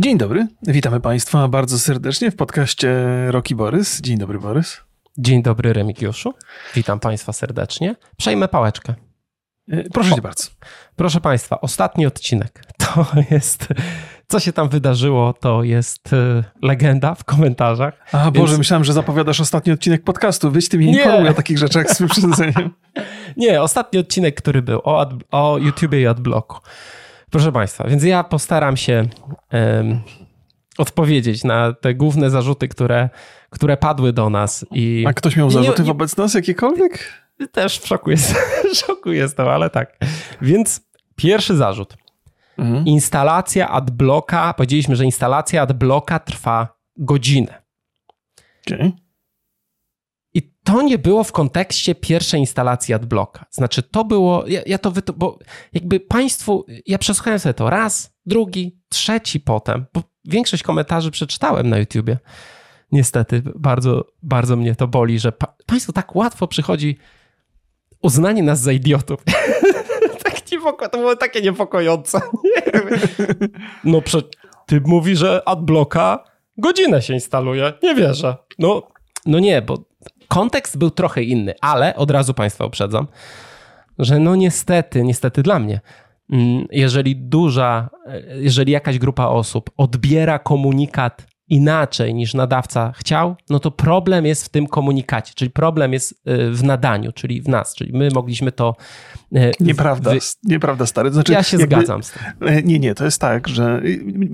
Dzień dobry, witamy Państwa bardzo serdecznie w podcaście Roki Borys. Dzień dobry, Borys. Dzień dobry, Remigiuszu. Witam Państwa serdecznie. Przejmę pałeczkę. E, proszę Cię bardzo. Proszę Państwa, ostatni odcinek to jest. Co się tam wydarzyło, to jest e, legenda w komentarzach. A więc... Boże, myślałem, że zapowiadasz ostatni odcinek podcastu. Wyś ty mnie informuj o takich rzeczach z wyprzedzeniem. Nie, ostatni odcinek, który był o, ad, o YouTubie i adblocku. Proszę Państwa, więc ja postaram się um, odpowiedzieć na te główne zarzuty, które, które padły do nas. I, A ktoś miał zarzuty nie, nie, wobec nas jakiekolwiek? Też w szoku, jest, w szoku jestem, ale tak. Więc pierwszy zarzut. Mhm. Instalacja adblocka, powiedzieliśmy, że instalacja adblocka trwa godzinę. Okay. I to nie było w kontekście pierwszej instalacji adblocka. Znaczy, to było, ja, ja to, bo jakby państwu, ja przesłuchałem sobie to raz, drugi, trzeci potem, bo większość komentarzy przeczytałem na YouTubie. Niestety, bardzo, bardzo mnie to boli, że pa, państwu tak łatwo przychodzi uznanie nas za idiotów. tak niepoko- to było takie niepokojące. no, prze- ty mówi, że adblocka godzinę się instaluje. Nie wierzę. No, no nie, bo kontekst był trochę inny, ale od razu Państwa uprzedzam, że no niestety, niestety dla mnie, mm, jeżeli duża, jeżeli jakaś grupa osób odbiera komunikat inaczej niż nadawca chciał, no to problem jest w tym komunikacie, czyli problem jest y, w nadaniu, czyli w nas, czyli my mogliśmy to. Y, nieprawda, wy... nieprawda, stary. Znaczy, ja się jakby... zgadzam z tym. E, nie, nie, to jest tak, że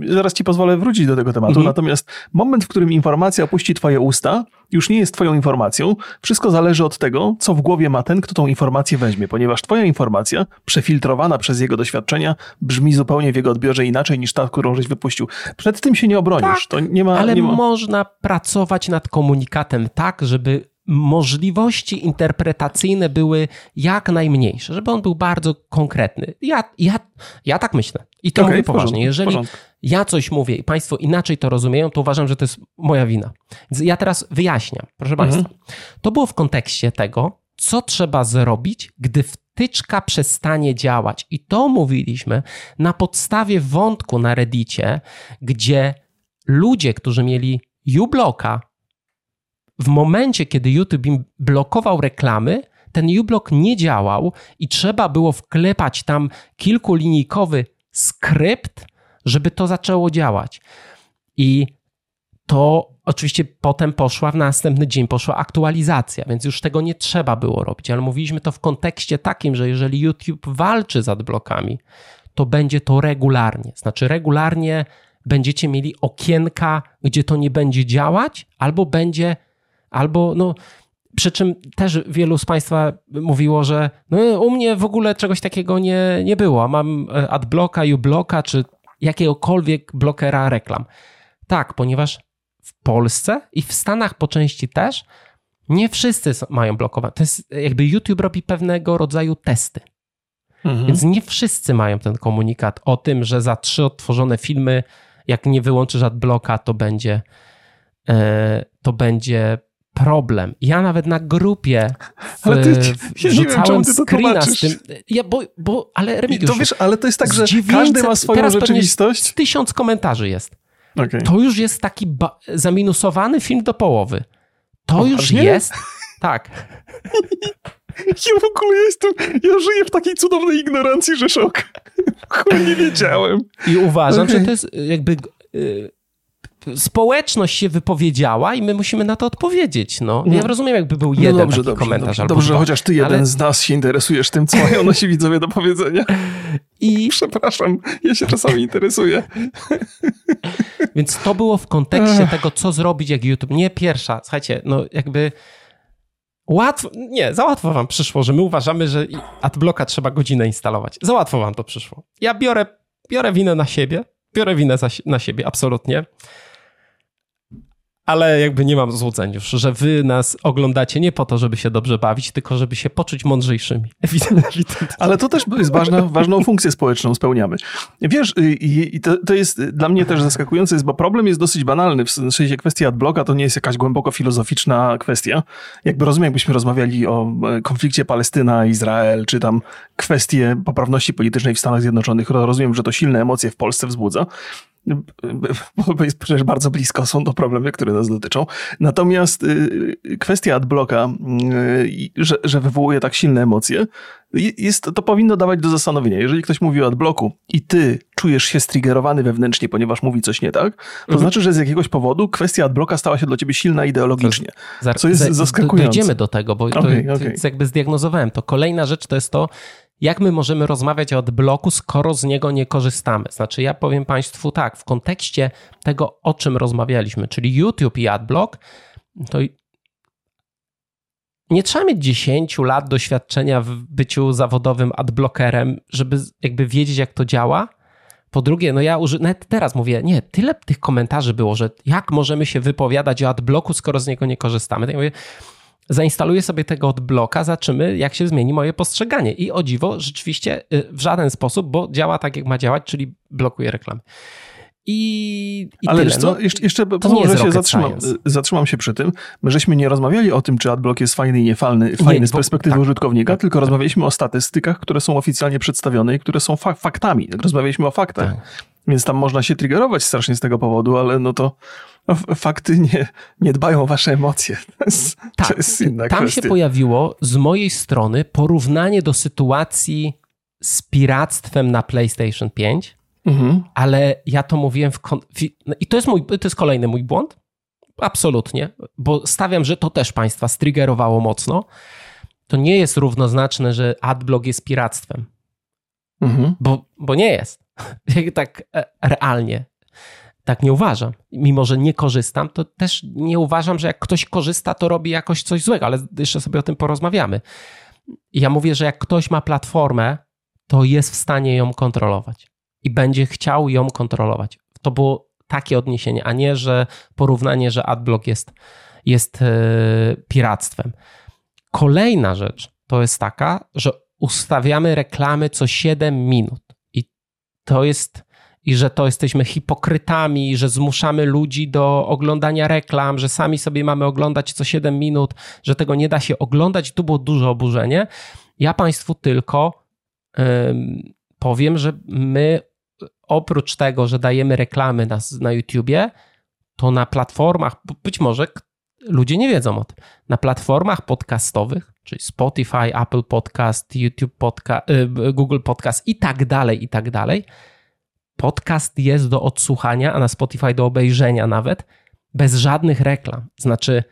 zaraz ci pozwolę wrócić do tego tematu, mhm. natomiast moment, w którym informacja opuści twoje usta, już nie jest twoją informacją. Wszystko zależy od tego, co w głowie ma ten, kto tą informację weźmie, ponieważ twoja informacja, przefiltrowana przez jego doświadczenia, brzmi zupełnie w jego odbiorze inaczej niż ta, którą żeś wypuścił. Przed tym się nie obronisz. Tak, to nie ma, ale nie ma... można pracować nad komunikatem tak, żeby możliwości interpretacyjne były jak najmniejsze, żeby on był bardzo konkretny. Ja, ja, ja tak myślę. I to okay, mówię poważnie. Jeżeli ja coś mówię i Państwo inaczej to rozumieją, to uważam, że to jest moja wina. Więc ja teraz wyjaśniam. Proszę mhm. Państwa, to było w kontekście tego, co trzeba zrobić, gdy wtyczka przestanie działać. I to mówiliśmy na podstawie wątku na Reddicie, gdzie ludzie, którzy mieli uBlocka, w momencie, kiedy YouTube im blokował reklamy, ten uBlock nie działał i trzeba było wklepać tam kilkulinijkowy skrypt, żeby to zaczęło działać. I to oczywiście potem poszła, w następny dzień poszła aktualizacja, więc już tego nie trzeba było robić, ale mówiliśmy to w kontekście takim, że jeżeli YouTube walczy z adblokami, to będzie to regularnie. Znaczy, regularnie będziecie mieli okienka, gdzie to nie będzie działać, albo będzie, albo no. Przy czym też wielu z Państwa mówiło, że no, u mnie w ogóle czegoś takiego nie, nie było. Mam e, adblocka, ublocka, czy jakiegokolwiek blokera reklam. Tak, ponieważ w Polsce i w Stanach po części też nie wszyscy mają blokowane. To jest jakby YouTube robi pewnego rodzaju testy. Mhm. Więc nie wszyscy mają ten komunikat o tym, że za trzy odtworzone filmy, jak nie wyłączysz adblocka, to będzie e, to będzie problem. Ja nawet na grupie w, ale ty, ja wrzucałem wiem, screena z tym. Ja, bo, bo, ale Remigiusz, to wiesz, ale to jest tak, że 900, każdy ma swoją rzeczywistość. Tysiąc komentarzy jest. Okay. To już jest taki zaminusowany film do połowy. To o, już jest. Tak. Ja w ogóle jestem, ja żyję w takiej cudownej ignorancji, że szok. Chuj, nie wiedziałem. I uważam, okay. że to jest jakby y, społeczność się wypowiedziała i my musimy na to odpowiedzieć. No. Ja no. rozumiem, jakby był no jeden no dobrze, taki dobrze, komentarz. Dobrze, dobrze chociaż ty jeden ale... z nas się interesujesz tym, co mają nasi widzowie do powiedzenia. I... Przepraszam, ja się czasami interesuję. Więc to było w kontekście tego, co zrobić jak YouTube. Nie pierwsza, słuchajcie, no jakby... Łatwo, nie, za łatwo wam przyszło, że my uważamy, że adblocka trzeba godzinę instalować. Za łatwo wam to przyszło. Ja biorę, biorę winę na siebie, biorę winę za, na siebie, absolutnie ale jakby nie mam złudzeń już, że wy nas oglądacie nie po to, żeby się dobrze bawić, tylko żeby się poczuć mądrzejszymi. Ale to też jest ważna, ważną funkcję społeczną spełniamy. Wiesz, i, i to, to, jest dla mnie też zaskakujące, jest, bo problem jest dosyć banalny. W sensie kwestia adblocka to nie jest jakaś głęboko filozoficzna kwestia. Jakby rozumiem, jakbyśmy rozmawiali o e, konflikcie Palestyna-Izrael, czy tam kwestie poprawności politycznej w Stanach Zjednoczonych, rozumiem, że to silne emocje w Polsce wzbudza. Bo jest przecież bardzo blisko, są to problemy, które nas dotyczą. Natomiast y, kwestia adblocka, y, że, że wywołuje tak silne emocje, jest, to powinno dawać do zastanowienia. Jeżeli ktoś mówi o adblocku i ty czujesz się striggerowany wewnętrznie, ponieważ mówi coś nie tak, to mhm. znaczy, że z jakiegoś powodu kwestia adblocka stała się dla ciebie silna ideologicznie, co jest zaskakujące. Dojdziemy do tego, bo okay, to, okay. jakby zdiagnozowałem. To kolejna rzecz to jest to, jak my możemy rozmawiać o adblocku, skoro z niego nie korzystamy? Znaczy, ja powiem Państwu tak, w kontekście tego, o czym rozmawialiśmy, czyli YouTube i adblock, to nie trzeba mieć 10 lat doświadczenia w byciu zawodowym adblockerem, żeby jakby wiedzieć, jak to działa. Po drugie, no ja uży... nawet teraz mówię, nie, tyle tych komentarzy było, że jak możemy się wypowiadać o adblocku, skoro z niego nie korzystamy. To ja mówię, zainstaluję sobie tego odbloka, zobaczymy, jak się zmieni moje postrzeganie. I o dziwo, rzeczywiście y, w żaden sposób, bo działa tak, jak ma działać, czyli blokuje reklamy. I, i Ale tyle. No, jeszcze, jeszcze może się zatrzymam, zatrzymam się przy tym. My żeśmy nie rozmawiali o tym, czy adblock jest fajny i niefajny, fajny nie, z perspektywy tak, użytkownika, tak, tylko tak. rozmawialiśmy o statystykach, które są oficjalnie przedstawione i które są fak faktami. Rozmawialiśmy o faktach. Tak. Więc tam można się triggerować strasznie z tego powodu, ale no to fakty nie, nie dbają o wasze emocje. To jest, tak, to jest inna tam kwestia. się pojawiło z mojej strony porównanie do sytuacji z piractwem na PlayStation 5, mhm. ale ja to mówiłem w... No I to jest, mój, to jest kolejny mój błąd. Absolutnie, bo stawiam, że to też państwa striggerowało mocno. To nie jest równoznaczne, że adblock jest piractwem. Mhm. Bo, bo nie jest. tak e, realnie. Tak nie uważam. Mimo, że nie korzystam, to też nie uważam, że jak ktoś korzysta, to robi jakoś coś złego, ale jeszcze sobie o tym porozmawiamy. Ja mówię, że jak ktoś ma platformę, to jest w stanie ją kontrolować i będzie chciał ją kontrolować. To było takie odniesienie, a nie, że porównanie, że adblock jest, jest yy, piractwem. Kolejna rzecz to jest taka, że ustawiamy reklamy co 7 minut i to jest i że to jesteśmy hipokrytami, że zmuszamy ludzi do oglądania reklam, że sami sobie mamy oglądać co 7 minut, że tego nie da się oglądać. Tu było duże oburzenie. Ja Państwu tylko um, powiem, że my oprócz tego, że dajemy reklamy na, na YouTubie, to na platformach, być może ludzie nie wiedzą o tym, na platformach podcastowych, czyli Spotify, Apple Podcast, YouTube Podcast, y, Google Podcast i tak dalej, i tak dalej, podcast jest do odsłuchania, a na Spotify do obejrzenia nawet, bez żadnych reklam. Znaczy,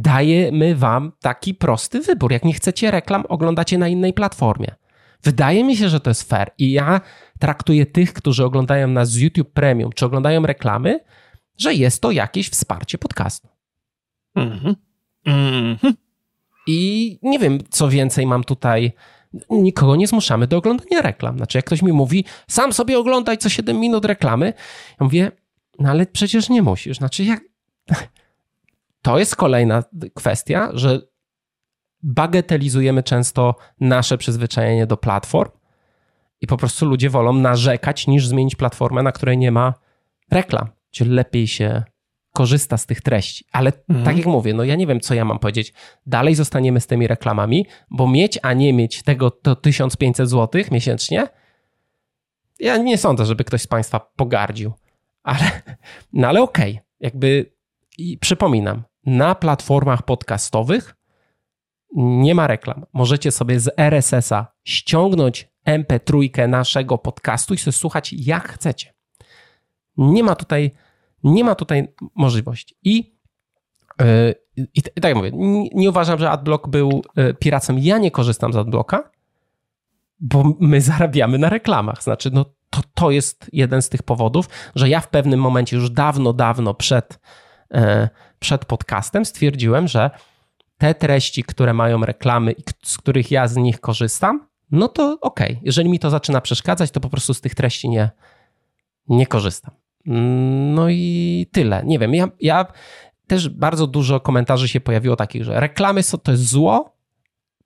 dajemy wam taki prosty wybór. Jak nie chcecie reklam, oglądacie na innej platformie. Wydaje mi się, że to jest fair. I ja traktuję tych, którzy oglądają nas z YouTube Premium, czy oglądają reklamy, że jest to jakieś wsparcie podcastu. Mhm. Mhm. I nie wiem, co więcej mam tutaj nikogo nie zmuszamy do oglądania reklam. Znaczy, jak ktoś mi mówi, sam sobie oglądaj co 7 minut reklamy, ja mówię, no ale przecież nie musisz. Znaczy, jak... To jest kolejna kwestia, że bagatelizujemy często nasze przyzwyczajenie do platform i po prostu ludzie wolą narzekać, niż zmienić platformę, na której nie ma reklam, gdzie lepiej się korzysta z tych treści. Ale mhm. tak jak mówię, no ja nie wiem, co ja mam powiedzieć. Dalej zostaniemy z tymi reklamami, bo mieć, a nie mieć tego to 1500 zł miesięcznie, ja nie sądzę, żeby ktoś z Państwa pogardził. Ale, no ale okej, okay. jakby i przypominam, na platformach podcastowych nie ma reklam. Możecie sobie z RSS-a ściągnąć MP3 naszego podcastu i sobie słuchać jak chcecie. Nie ma tutaj nie ma tutaj możliwości. I, yy, i, tak jak mówię, nie, nie, uważam, że AdBlock był yy, piracem. Ja nie korzystam z AdBlocka, bo my zarabiamy na reklamach. Znaczy, no to, to jest jeden z tych powodów, że ja w pewnym momencie, już dawno, dawno przed, yy, przed podcastem stwierdziłem, że te treści, które mają reklamy i z których ja z nich korzystam, no to okej. Okay. Jeżeli mi to zaczyna przeszkadzać, to po prostu z tych treści nie, nie korzystam. No i tyle. Nie wiem, ja, ja też bardzo dużo komentarzy się pojawiło takich, że reklamy są, to jest zło,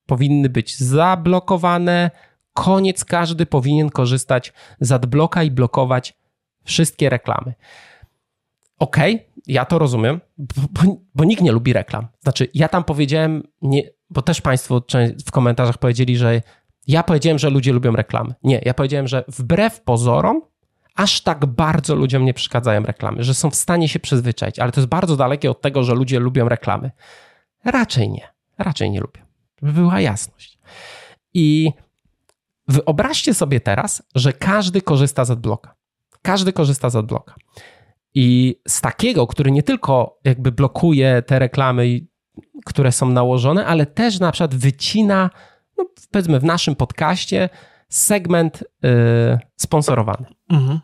powinny być zablokowane, koniec, każdy powinien korzystać z adblocka i blokować wszystkie reklamy. Okej, okay, ja to rozumiem, bo, bo, bo, nikt nie lubi reklam. Znaczy, ja tam powiedziałem, nie, bo też Państwo w komentarzach powiedzieli, że ja powiedziałem, że ludzie lubią reklamy. Nie, ja powiedziałem, że wbrew pozorom aż tak bardzo ludziom nie przeszkadzają reklamy, że są w stanie się przyzwyczaić, ale to jest bardzo dalekie od tego, że ludzie lubią reklamy. Raczej nie. Raczej nie lubią. Żeby była jasność. I wyobraźcie sobie teraz, że każdy korzysta z adblocka. Każdy korzysta z adblocka. I z takiego, który nie tylko jakby blokuje te reklamy, które są nałożone, ale też na przykład wycina, no powiedzmy w naszym podcaście, segment yy, sponsorowany. Mhm.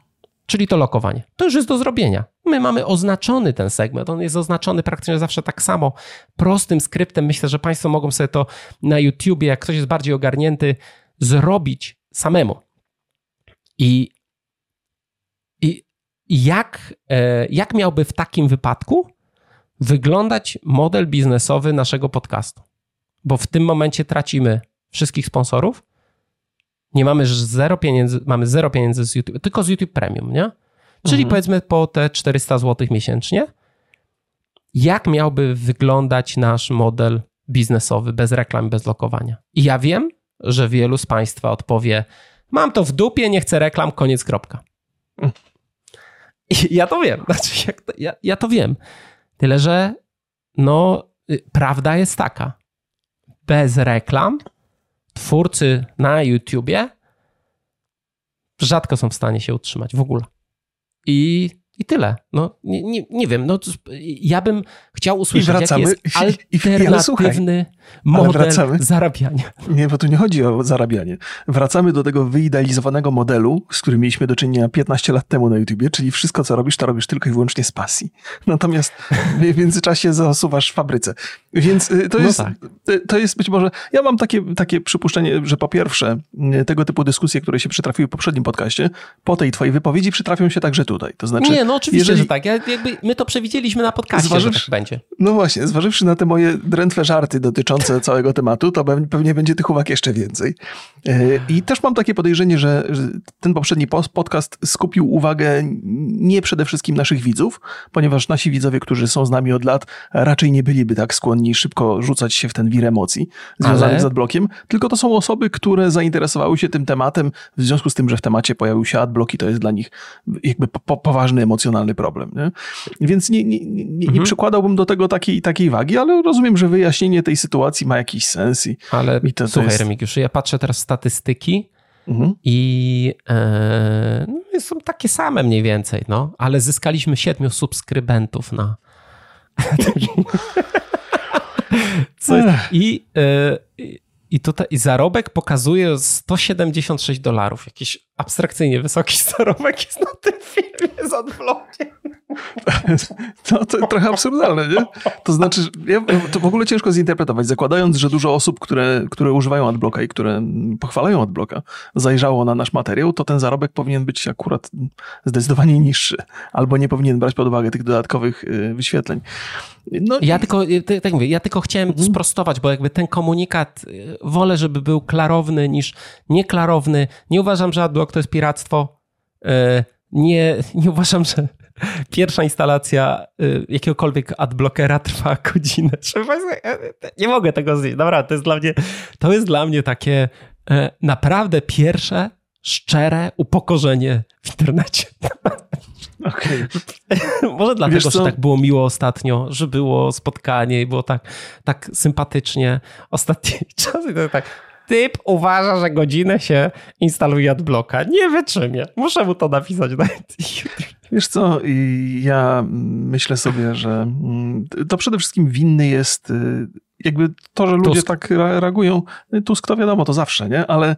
Czyli to lokowanie. To już jest do zrobienia. My mamy oznaczony ten segment. On jest oznaczony praktycznie zawsze tak samo, prostym skryptem. Myślę, że Państwo mogą sobie to na YouTubie, jak ktoś jest bardziej ogarnięty, zrobić samemu. I, i jak, e, jak miałby w takim wypadku wyglądać model biznesowy naszego podcastu? Bo w tym momencie tracimy wszystkich sponsorów, nie mamy zero pieniędzy, mamy zero pieniędzy z YouTube, tylko z YouTube Premium, nie? Czyli mhm. powiedzmy po te 400 zł miesięcznie. Jak miałby wyglądać nasz model biznesowy bez reklam, bez lokowania? I ja wiem, że wielu z Państwa odpowie: Mam to w dupie, nie chcę reklam, koniec, kropka. I ja to wiem, znaczy, ja, ja to wiem. Tyle, że no, y, prawda jest taka. Bez reklam twórcy na YouTubie rzadko są w stanie się utrzymać w ogóle. I, i tyle. No, nie, nie, nie wiem, no, ja bym chciał usłyszeć, I wracamy, jaki jest alternatywny i, model wracamy. zarabiania. Nie, bo tu nie chodzi o zarabianie. Wracamy do tego wyidealizowanego modelu, z którym mieliśmy do czynienia 15 lat temu na YouTubie, czyli wszystko, co robisz, to robisz tylko i wyłącznie z pasji. Natomiast w międzyczasie zasuwasz w fabryce. Więc y, to, no jest, tak. Y, to jest być może... Ja mam takie, takie przypuszczenie, że po pierwsze y, tego typu dyskusje, które się przytrafiły w poprzednim podcaście, po tej twojej wypowiedzi przytrafią się także tutaj. To znaczy, nie, no oczywiście, jeżeli... że tak. Ja, jakby my to przewidzieliśmy na podcaście, zważywszy, że tak będzie. No właśnie, zważywszy na te moje drętwe żarty dotyczące całego tematu, to pewnie będzie tych uwag jeszcze więcej. I też mam takie podejrzenie, że ten poprzedni podcast skupił uwagę nie przede wszystkim naszych widzów, ponieważ nasi widzowie, którzy są z nami od lat, raczej nie byliby tak skłonni szybko rzucać się w ten wir emocji związanych Ale... z adblockiem, tylko to są osoby, które zainteresowały się tym tematem w związku z tym, że w temacie pojawił się adblock i to jest dla nich jakby po, poważny emocjonalny problem. Nie? Więc nie, nie, nie, nie mhm. przykładałbym do tego takiej, takiej wagi, ale rozumiem, że wyjaśnienie tej sytuacji ma jakiś sens. I, ale i to, słuchaj, to jest... Remigiusz, ja patrzę teraz w statystyki mhm. i e, no, są takie same mniej więcej, no, ale zyskaliśmy siedmiu subskrybentów na Co I, e, i tutaj zarobek pokazuje 176 dolarów. Jakiś abstrakcyjnie wysoki zarobek jest na tym filmie z odblokiem. No to trochę absurdalne, nie? To znaczy, ja, to w ogóle ciężko zinterpretować. Zakładając, że dużo osób, które, które używają adblocka i które pochwalają adblocka, zajrzało na nasz materiał, to ten zarobek powinien być akurat zdecydowanie niższy. Albo nie powinien brać pod uwagę tych dodatkowych y, wyświetleń. No, ja tylko, tak mówię, ja tylko chciałem mhm. sprostować, bo jakby ten komunikat y, wolę, żeby był klarowny niż nieklarowny. Nie uważam, że adblock to jest piractwo. Y, nie, nie uważam, że pierwsza instalacja y, jakiegokolwiek adblockera trwa godzinę. Nie mogę tego znieść. Dobra, to jest dla mnie, to jest dla mnie takie naprawdę pierwsze, szczere upokorzenie w internecie. Okay. Może dlatego, że tak było miło ostatnio, że było spotkanie i było tak, tak sympatycznie. Ostatni czas to tak. Typ uważa, że godzinę się instaluje adblocka. Nie wytrzymie. Muszę mu to napisać na Wiesz co, ja myślę sobie, że mm, to przede wszystkim winny jest y, jakby to, że ludzie Tusk. tak reagują, Tusk to wiadomo, to zawsze, nie? Ale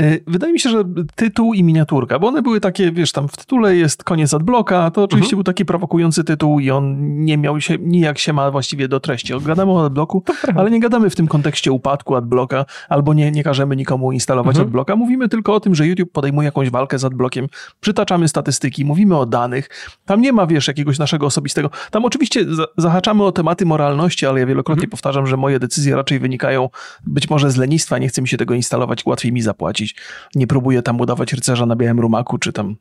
y, wydaje mi się, że tytuł i miniaturka, bo one były takie, wiesz, tam w tytule jest koniec adblocka, to oczywiście mhm. był taki prowokujący tytuł i on nie miał się, nijak się ma właściwie do treści. Gadamy o adblocku, ale nie gadamy w tym kontekście upadku adblocka, albo nie, nie każemy nikomu instalować mhm. adblocka. Mówimy tylko o tym, że YouTube podejmuje jakąś walkę z adblockiem, przytaczamy statystyki, mówimy o danych. Tam nie ma, wiesz, jakiegoś naszego osobistego. Tam oczywiście zahaczamy o tematy moralności, ale ja wielokrotnie mhm. powtarzam, że moje decyzje raczej wynikają być może z lenistwa, nie chce mi się tego instalować, łatwiej mi zapłacić. Nie próbuję tam udawać rycerza na białym rumaku, czy tam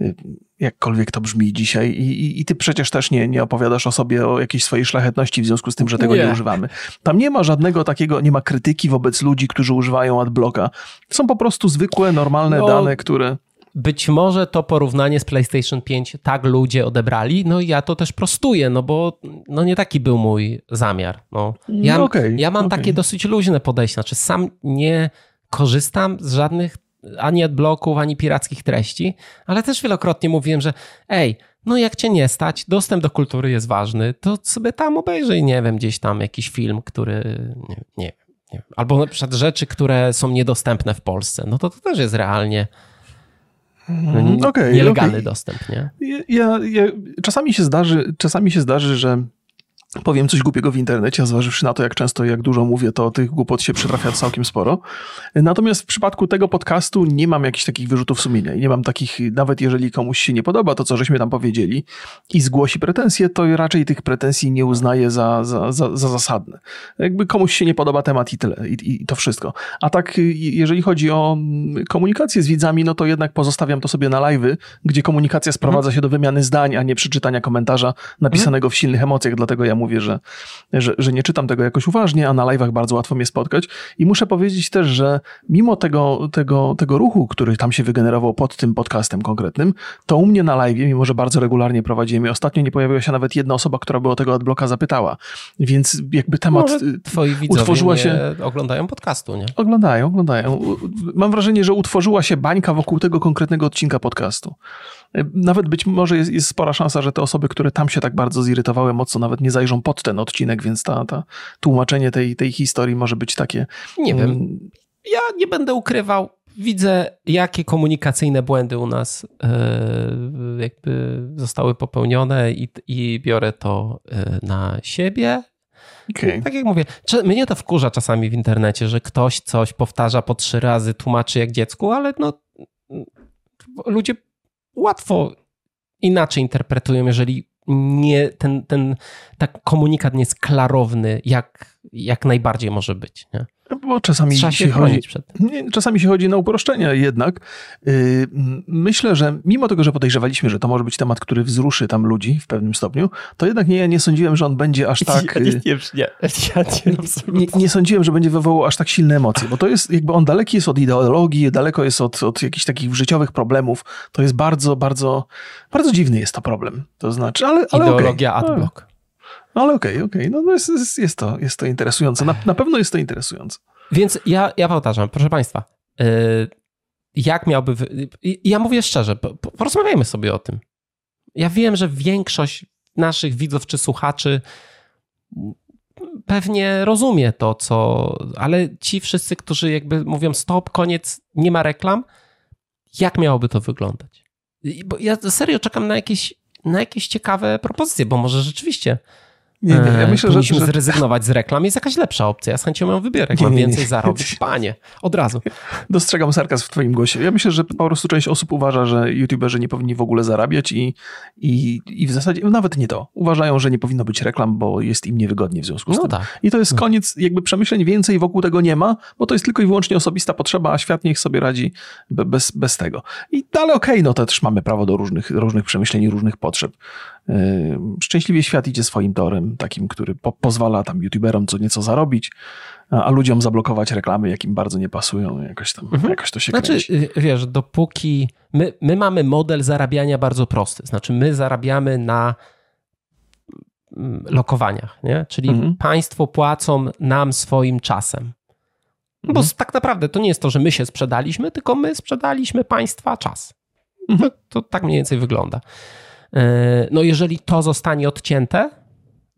y, jakkolwiek to brzmi dzisiaj. I, i, i ty przecież też nie, nie opowiadasz o sobie o jakiejś swojej szlachetności w związku z tym, że tego nie. nie używamy. Tam nie ma żadnego takiego, nie ma krytyki wobec ludzi, którzy używają adblocka. Są po prostu zwykłe, normalne no. dane, które być może to porównanie z PlayStation 5 tak ludzie odebrali, no i ja to też prostuję, no bo no nie taki był mój zamiar. No. Ja, No okej, ja mam okej. takie dosyć luźne podejście, znaczy sam nie korzystam z żadnych ani adblocków, ani pirackich treści, ale też wielokrotnie mówiłem, że ej, no jak cię nie stać, dostęp do kultury jest ważny, to sobie tam obejrzyj, nie wiem, gdzieś tam jakiś film, który, nie, nie, nie albo na przykład rzeczy, które są niedostępne w Polsce, no to to też jest realnie no, Mhm, okej, nielegalny okej. dostęp, nie? Ja, ja, czasami się zdarzy, czasami się zdarzy, że powiem coś głupiego w internecie, a zważywszy na to, jak często i jak dużo mówię, to tych głupot się przytrafia całkiem sporo. Natomiast w przypadku tego podcastu nie mam jakichś takich wyrzutów sumienia i nie mam takich, nawet jeżeli komuś się nie podoba to, co żeśmy tam powiedzieli i zgłosi pretensje, to raczej tych pretensji nie uznaję za, za, za, za zasadne. Jakby komuś się nie podoba temat i tyle, i, i to wszystko. A tak, y, jeżeli chodzi o mm, komunikację z widzami, no to jednak pozostawiam to sobie na live'y, gdzie komunikacja sprowadza się do wymiany zdań, a nie przeczytania komentarza napisanego w silnych emocjach, dlatego ja mówię, że, że, że nie czytam tego jakoś uważnie, a na live'ach bardzo łatwo mnie spotkać. I muszę powiedzieć też, że mimo tego, tego, tego ruchu, który tam się wygenerował pod tym podcastem konkretnym, to u mnie na live, mimo że bardzo regularnie prowadziłem i ostatnio nie pojawiła się nawet jedna osoba, która by o tego adblocka zapytała. Więc jakby temat... Może y, twoi widzowie utworzyła się- oglądają podcastu, nie? Oglądają, oglądają. Mam wrażenie, że utworzyła się bańka wokół tego konkretnego odcinka podcastu. Y, Nawet być może jest, jest spora szansa, że te osoby, które tam się tak bardzo zirytowały, mocno nawet nie zajrzą pod ten odcinek, więc ta, ta tłumaczenie tej, tej historii może być takie. Nie wiem, mm, ja nie będę ukrywał. Widzę, jakie komunikacyjne błędy u nas e, jakby zostały popełnione i, i biorę to e, na siebie. Okej. Tak jak mówię, mnie to wkurza czasami w internecie, że ktoś coś powtarza po trzy razy, tłumaczy jak dziecku, ale no ludzie łatwo inaczej interpretują, jeżeli nie, ten, ten tak komunikat nie jest klarowny, jak, jak najbardziej może być. Nie? Bo czasami Trzeba się się chodzi. Nie, czasami się chodzi na uproszczenia jednak. Yy, myślę, że mimo tego, że podejrzewaliśmy, że to może być temat, który wzruszy tam ludzi w pewnym stopniu, to jednak nie, ja nie sądziłem, że on będzie aż tak... Ja yy, nie, nie, nie, ja nie, nie, sądziłem, że będzie wywołał aż tak silne emocje, bo to jest jakby on daleki jest od ideologii, daleko jest od, od jakichś takich życiowych problemów. To jest bardzo, bardzo, bardzo dziwny jest to problem. To znaczy, ale, ale Ideologia okej. adblock. Ale okej, okej, no to jest, jest, jest, to, jest to interesujące. Na, na pewno jest to interesujące. Więc ja, ja powtarzam, proszę Państwa, yy, jak miałby. Ja mówię szczerze, po- po- porozmawiajmy sobie o tym. Ja wiem, że większość naszych widzów czy słuchaczy pewnie rozumie to, co. Ale ci wszyscy, którzy jakby mówią stop, koniec, nie ma reklam, jak miałoby to wyglądać? Bo ja serio czekam na jakieś, na jakieś ciekawe propozycje, bo może rzeczywiście Nie, nie, ja e, myślę, że, powinniśmy że zrezygnować z reklam. Jest jakaś lepsza opcja. Ja z chęcią ją wybiorę. Jak Nie, mam nie, nie. więcej zarobić, panie, od razu. dostrzegam sarkazm w twoim głosie. Ja myślę, że po prostu część osób uważa, że youtuberzy nie powinni w ogóle zarabiać i, i, i w zasadzie nawet nie to. Uważają, że nie powinno być reklam, bo jest im niewygodnie w związku z No tym. tak. I to jest koniec jakby przemyśleń, więcej wokół tego nie ma, bo to jest tylko i wyłącznie osobista potrzeba, a świat niech sobie radzi be- bez, bez tego. I ale okej, no to też mamy prawo do różnych, różnych przemyśleń różnych potrzeb. Yy, Szczęśliwie świat idzie swoim torem, takim, który po, pozwala tam youtuberom co nieco zarobić, a, a ludziom zablokować reklamy, jakim bardzo nie pasują. Jakoś tam, jakoś to się Znaczy, kręci. y, wiesz, dopóki my, my mamy model zarabiania bardzo prosty. Znaczy, my zarabiamy na mm, lokowaniach, nie? Czyli Mhm. państwo płacą nam swoim czasem. No Bo Mhm. tak naprawdę to nie jest to, że my się sprzedaliśmy, tylko my sprzedaliśmy państwa czas. Mhm. To, to tak mniej więcej wygląda. E, No jeżeli to zostanie odcięte,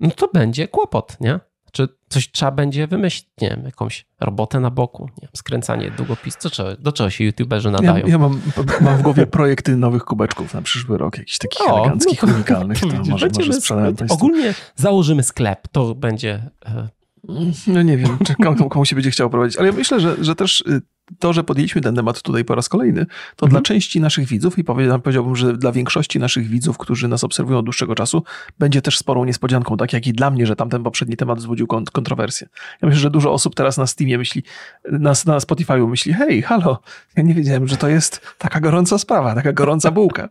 no to będzie kłopot, nie? Czy coś trzeba będzie wymyślić, nie wiem, jakąś robotę na boku, nie wiem, skręcanie długopisu, do czego, do czego się youtuberzy Ja, nadają? ja mam, mam w głowie projekty nowych kubeczków na przyszły rok, jakichś takich O, eleganckich, no to- unikalnych. To może, może sprzedałem. Ogólnie założymy sklep, to będzie... e, No nie wiem, czy komu, komu się będzie chciał prowadzić, ale ja myślę, że, że też y, to, że podjęliśmy ten temat tutaj po raz kolejny, to Mhm. dla części naszych widzów i powie- powiedziałbym, że dla większości naszych widzów, którzy nas obserwują od dłuższego czasu, będzie też sporą niespodzianką, tak jak i dla mnie, że tamten poprzedni temat wzbudził kont- kontrowersję. Ja myślę, że dużo osób teraz na Steamie myśli, na, na Spotify'u myśli, hej, halo, ja nie wiedziałem, że to jest taka gorąca sprawa, taka gorąca bułka.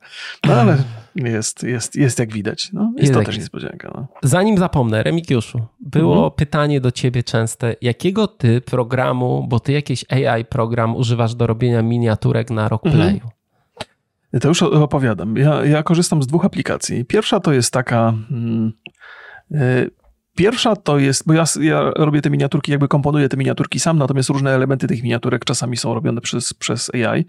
No ale jest, jest, jest jak widać. No, jest, Jest to też niespodzianka. No. Zanim zapomnę, Remigiuszu, było Mhm. pytanie do ciebie częste, jakiego ty programu, bo ty jakiś AI program używasz do robienia miniaturek na Rockplayu? To już opowiadam. Ja, ja korzystam z dwóch aplikacji. Pierwsza to jest taka. Hmm, y, Pierwsza to jest, bo ja, ja, robię te miniaturki, jakby komponuję te miniaturki sam, natomiast różne elementy tych miniaturek czasami są robione przez, przez AI.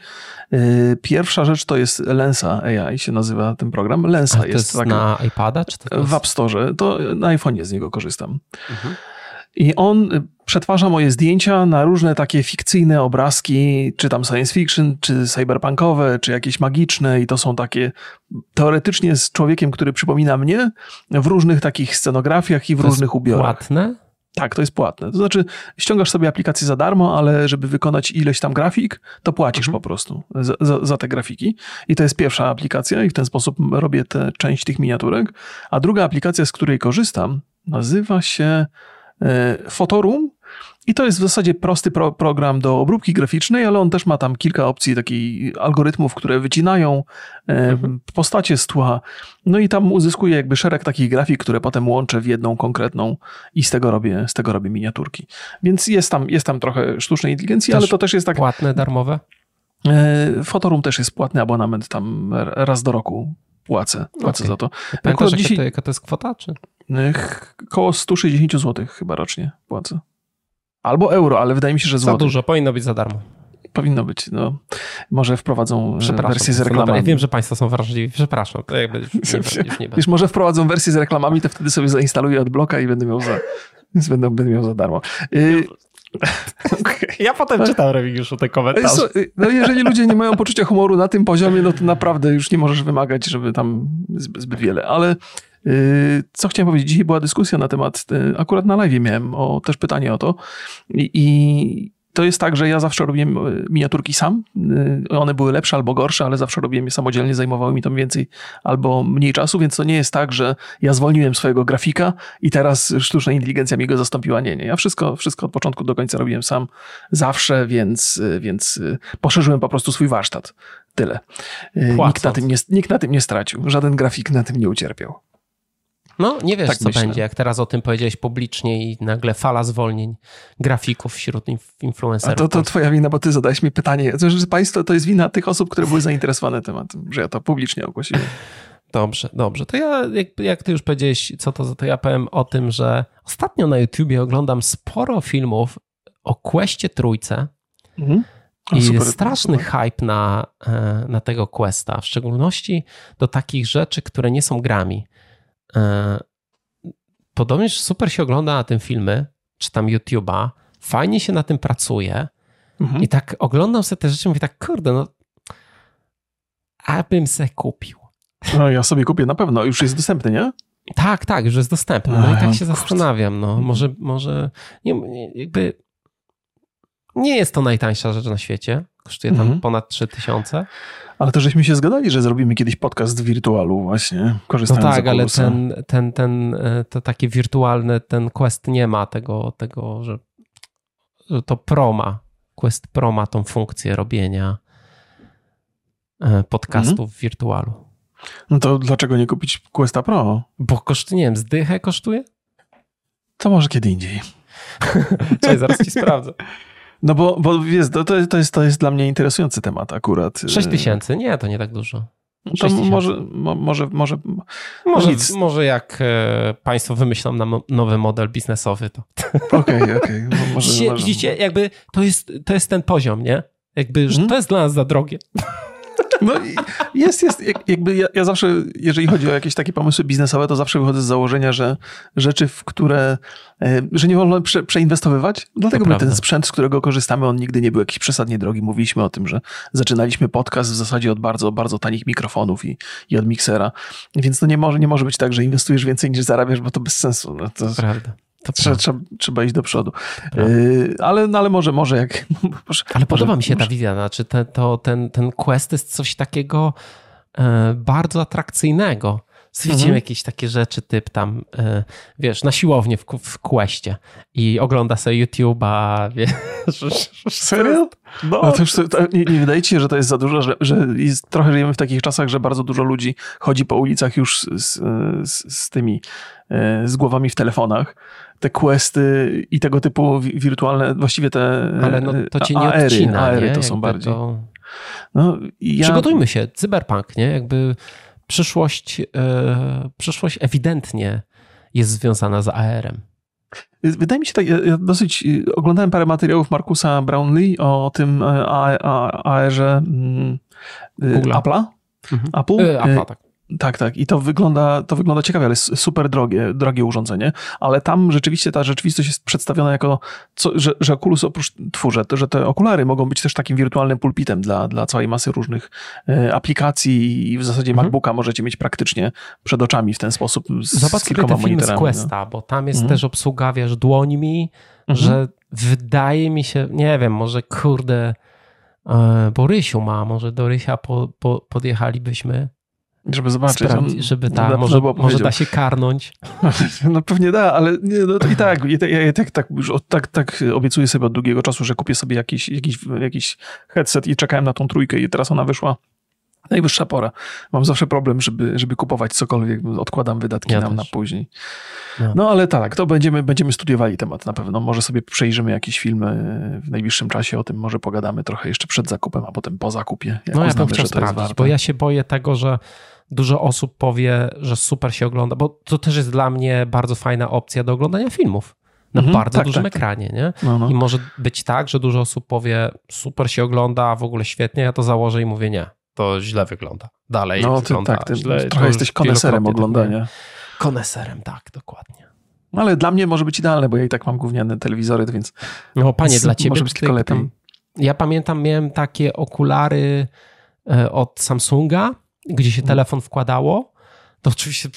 Y, pierwsza rzecz to jest Lensa AI, się nazywa ten program. Lensa to jest, jest taka, na iPada? Czy to jest... W App Store. To na iPhone'ie z niego korzystam. Mhm. I on y, przetwarza moje zdjęcia na różne takie fikcyjne obrazki, czy tam science fiction, czy cyberpunkowe, czy jakieś magiczne i to są takie teoretycznie z człowiekiem, który przypomina mnie w różnych takich scenografiach i w to różnych ubiorach. płatne? Tak, to jest płatne. To znaczy, ściągasz sobie aplikację za darmo, ale żeby wykonać ileś tam grafik, to płacisz mhm. po prostu za, za, za, te grafiki. I to jest pierwsza aplikacja, i w ten sposób robię tę część tych miniaturek. A druga aplikacja, z której korzystam, nazywa się Fotorum e, i to jest w zasadzie prosty pro program do obróbki graficznej, ale on też ma tam kilka opcji takich algorytmów, które wycinają e, mhm. postacie z tła. No i tam uzyskuję jakby szereg takich grafik, które potem łączę w jedną konkretną i z tego robię, z tego robię miniaturki. Więc jest tam, jest tam trochę sztucznej inteligencji, też ale to też jest tak... Płatne, darmowe? E, Fotorum też jest płatny abonament tam raz do roku płacę, płacę okay. za to. Pamiętasz, dzisiaj... to, jaka to jest kwota? Czy? Koło 160 zł chyba rocznie płacę. Albo euro, ale wydaje mi się, że złoty. Za dużo, powinno być za darmo. Powinno być, no. Może wprowadzą e, wersję z reklamami. Ja wiem, że państwo są wrażliwi, przepraszam. To jakby już nie, już nie Wiesz, może wprowadzą wersję z reklamami, to wtedy sobie zainstaluję od bloka i będę miał za, będę, będę miał za darmo. Y okay. Ja potem czytam Remigiuszu te komentarze. No jeżeli ludzie nie mają poczucia humoru na tym poziomie, no to naprawdę już nie możesz wymagać, żeby tam zbyt wiele. Ale y, co chciałem powiedzieć? Dzisiaj była dyskusja na temat, y, akurat na live miałem o, też pytanie o to i, i to jest tak, że ja zawsze robiłem e, miniaturki sam. One były lepsze albo gorsze, ale zawsze robiłem je samodzielnie, zajmowały mi to więcej albo mniej czasu, więc to nie jest tak, że ja zwolniłem swojego grafika i teraz sztuczna inteligencja mi go zastąpiła. Nie, nie. Ja wszystko, wszystko od początku do końca robiłem sam zawsze, więc, więc poszerzyłem po prostu swój warsztat. Tyle. Nikt na, tym nie, nikt na tym nie stracił. Żaden grafik na tym nie ucierpiał. No, nie wiesz, tak co myślę. będzie, jak teraz o tym powiedziałeś publicznie i nagle fala zwolnień grafików wśród influencerów. A to, to twoja wina, bo ty zadałeś mi pytanie. Że państwo, to jest wina tych osób, które były zainteresowane tematem, że ja to publicznie ogłosiłem. Dobrze, dobrze. To ja, jak, jak ty już powiedziałeś, co to, to ja powiem o tym, że ostatnio na YouTubie oglądam sporo filmów o Questie Trójce. Mhm. I super, straszny super. hype na, e, na tego Questa, w szczególności do takich rzeczy, które nie są grami. E, podobnież super się ogląda na tym filmy, czy tam YouTube'a, fajnie się na tym pracuje mhm. i tak oglądam sobie te rzeczy i mówię tak, kurde, no abym se kupił. No ja sobie kupię na pewno, już jest dostępny, nie? Tak, tak, już jest dostępny. No i tak się zastanawiam, no może, może nie, jakby nie jest to najtańsza rzecz na świecie, kosztuje tam mhm. ponad 3000. Ale to żeśmy się zgadali, że zrobimy kiedyś podcast w wirtualu właśnie, korzystając No tak, ale ten, ten, ten, e, to takie wirtualne, ten Quest nie ma tego, tego że, że to Pro ma, Quest Pro ma tą funkcję robienia e, podcastów mhm. w wirtualu. No to dlaczego nie kupić Questa Pro? Bo kosztuje, nie wiem, zdychę kosztuje? To może kiedy indziej. Cześć, zaraz ci sprawdzę. No bo, bo wiesz, to, to, jest, to jest dla mnie interesujący temat akurat. 6 tysięcy? Nie, to nie tak dużo. No to może, może, może, może, nic. może jak e, Państwo wymyślą nam nowy model biznesowy, to. Okej, okej. Okay, okay. Widzicie, jakby to jest, to jest ten poziom, nie? Jakby, że hmm? to jest dla nas za drogie. No jest, jest, jakby ja, ja, zawsze, jeżeli chodzi o jakieś takie pomysły biznesowe, to zawsze wychodzę z założenia, że rzeczy, w które, e, że nie wolno prze, przeinwestowywać, dlatego my ten sprzęt, z którego korzystamy, on nigdy nie był jakiś przesadnie drogi. Mówiliśmy o tym, że zaczynaliśmy podcast w zasadzie od bardzo, bardzo tanich mikrofonów i, i od miksera, więc to nie może, nie może być tak, że inwestujesz więcej niż zarabiasz, bo to bez sensu. No to, Prawda. To trzeba, trzeba, trzeba, iść do przodu. Yy, ale, no, ale może, może jak. Może, ale podoba może, mi się ta wizja. Znaczy te, to, ten, ten quest jest coś takiego e, bardzo atrakcyjnego. Widzimy mhm. jakieś takie rzeczy, typ tam, e, wiesz, na siłownię w, w questie i ogląda sobie YouTube'a, wiesz. Serio? No. no to już, to, nie, nie, wydaje ci się, że to jest za dużo, że, że jest, trochę żyjemy w takich czasach, że bardzo dużo ludzi chodzi po ulicach już z, z, z tymi, e, z głowami w telefonach te questy i tego typu wirtualne, właściwie te Ale no, to cię nie AR-y, AR-y to są bardziej. To... No, ja... Przygotujmy się, cyberpunk, nie? Jakby przyszłość, e, przyszłość ewidentnie jest związana z AR-em. Wydaje mi się tak, ja dosyć y, oglądałem parę materiałów Markusa Brownlee o tym AR-ze mm, y, Apple'a. Mhm. Apple. E, Apple, tak. Tak, tak. I to wygląda, to wygląda ciekawie, ale jest super drogie, drogie urządzenie. Ale tam rzeczywiście ta rzeczywistość jest przedstawiona jako, co, że, że Oculus oprócz twórze, to, że te okulary mogą być też takim wirtualnym pulpitem dla, dla całej masy różnych e, aplikacji i w zasadzie mhm. MacBooka możecie mieć praktycznie przed oczami w ten sposób z, Zobacz z kilkoma te filmy z Questa, no. bo tam jest mhm. też obsługa, wiesz, dłońmi, mhm. że wydaje mi się, nie wiem, może kurde, e, Borysiu ma, może do Rysia po, po, podjechaliśmy żeby zobaczyć. on, żeby ta, może, może da się karnąć. No pewnie da, ale nie, no i tak, ja, ja tak, tak, już od, tak, tak obiecuję sobie od długiego czasu, że kupię sobie jakiś, jakiś, jakiś headset i czekałem na tą trójkę i teraz ona wyszła. Najwyższa pora. Mam zawsze problem, żeby, żeby kupować cokolwiek. Odkładam wydatki ja na, na później. No. no. ale tak, to będziemy, będziemy studiowali temat na pewno. Może sobie przejrzymy jakieś filmy w najbliższym czasie o tym. Może pogadamy trochę jeszcze przed zakupem, a potem po zakupie. no ja bym chciał sprawdzić, bo ja się boję tego, że dużo osób powie, że super się ogląda, bo to też jest dla mnie bardzo fajna opcja do oglądania filmów na mhm, bardzo tak, dużym tak, tak. ekranie, nie? No, no. I może być tak, że dużo osób powie, super się ogląda, w ogóle świetnie, ja to założę i mówię, nie, to źle wygląda. Dalej no, wygląda tak, ty źle. Trochę jesteś koneserem oglądania. Koneserem, tak, dokładnie. No, ale dla mnie może być idealne, bo ja i tak mam gówniane telewizory, więc. No panie, dla ciebie może być tylko lepiej. Tam, ja pamiętam, miałem takie okulary e, od Samsunga, gdzie się mhm. telefon wkładało. To oczywiście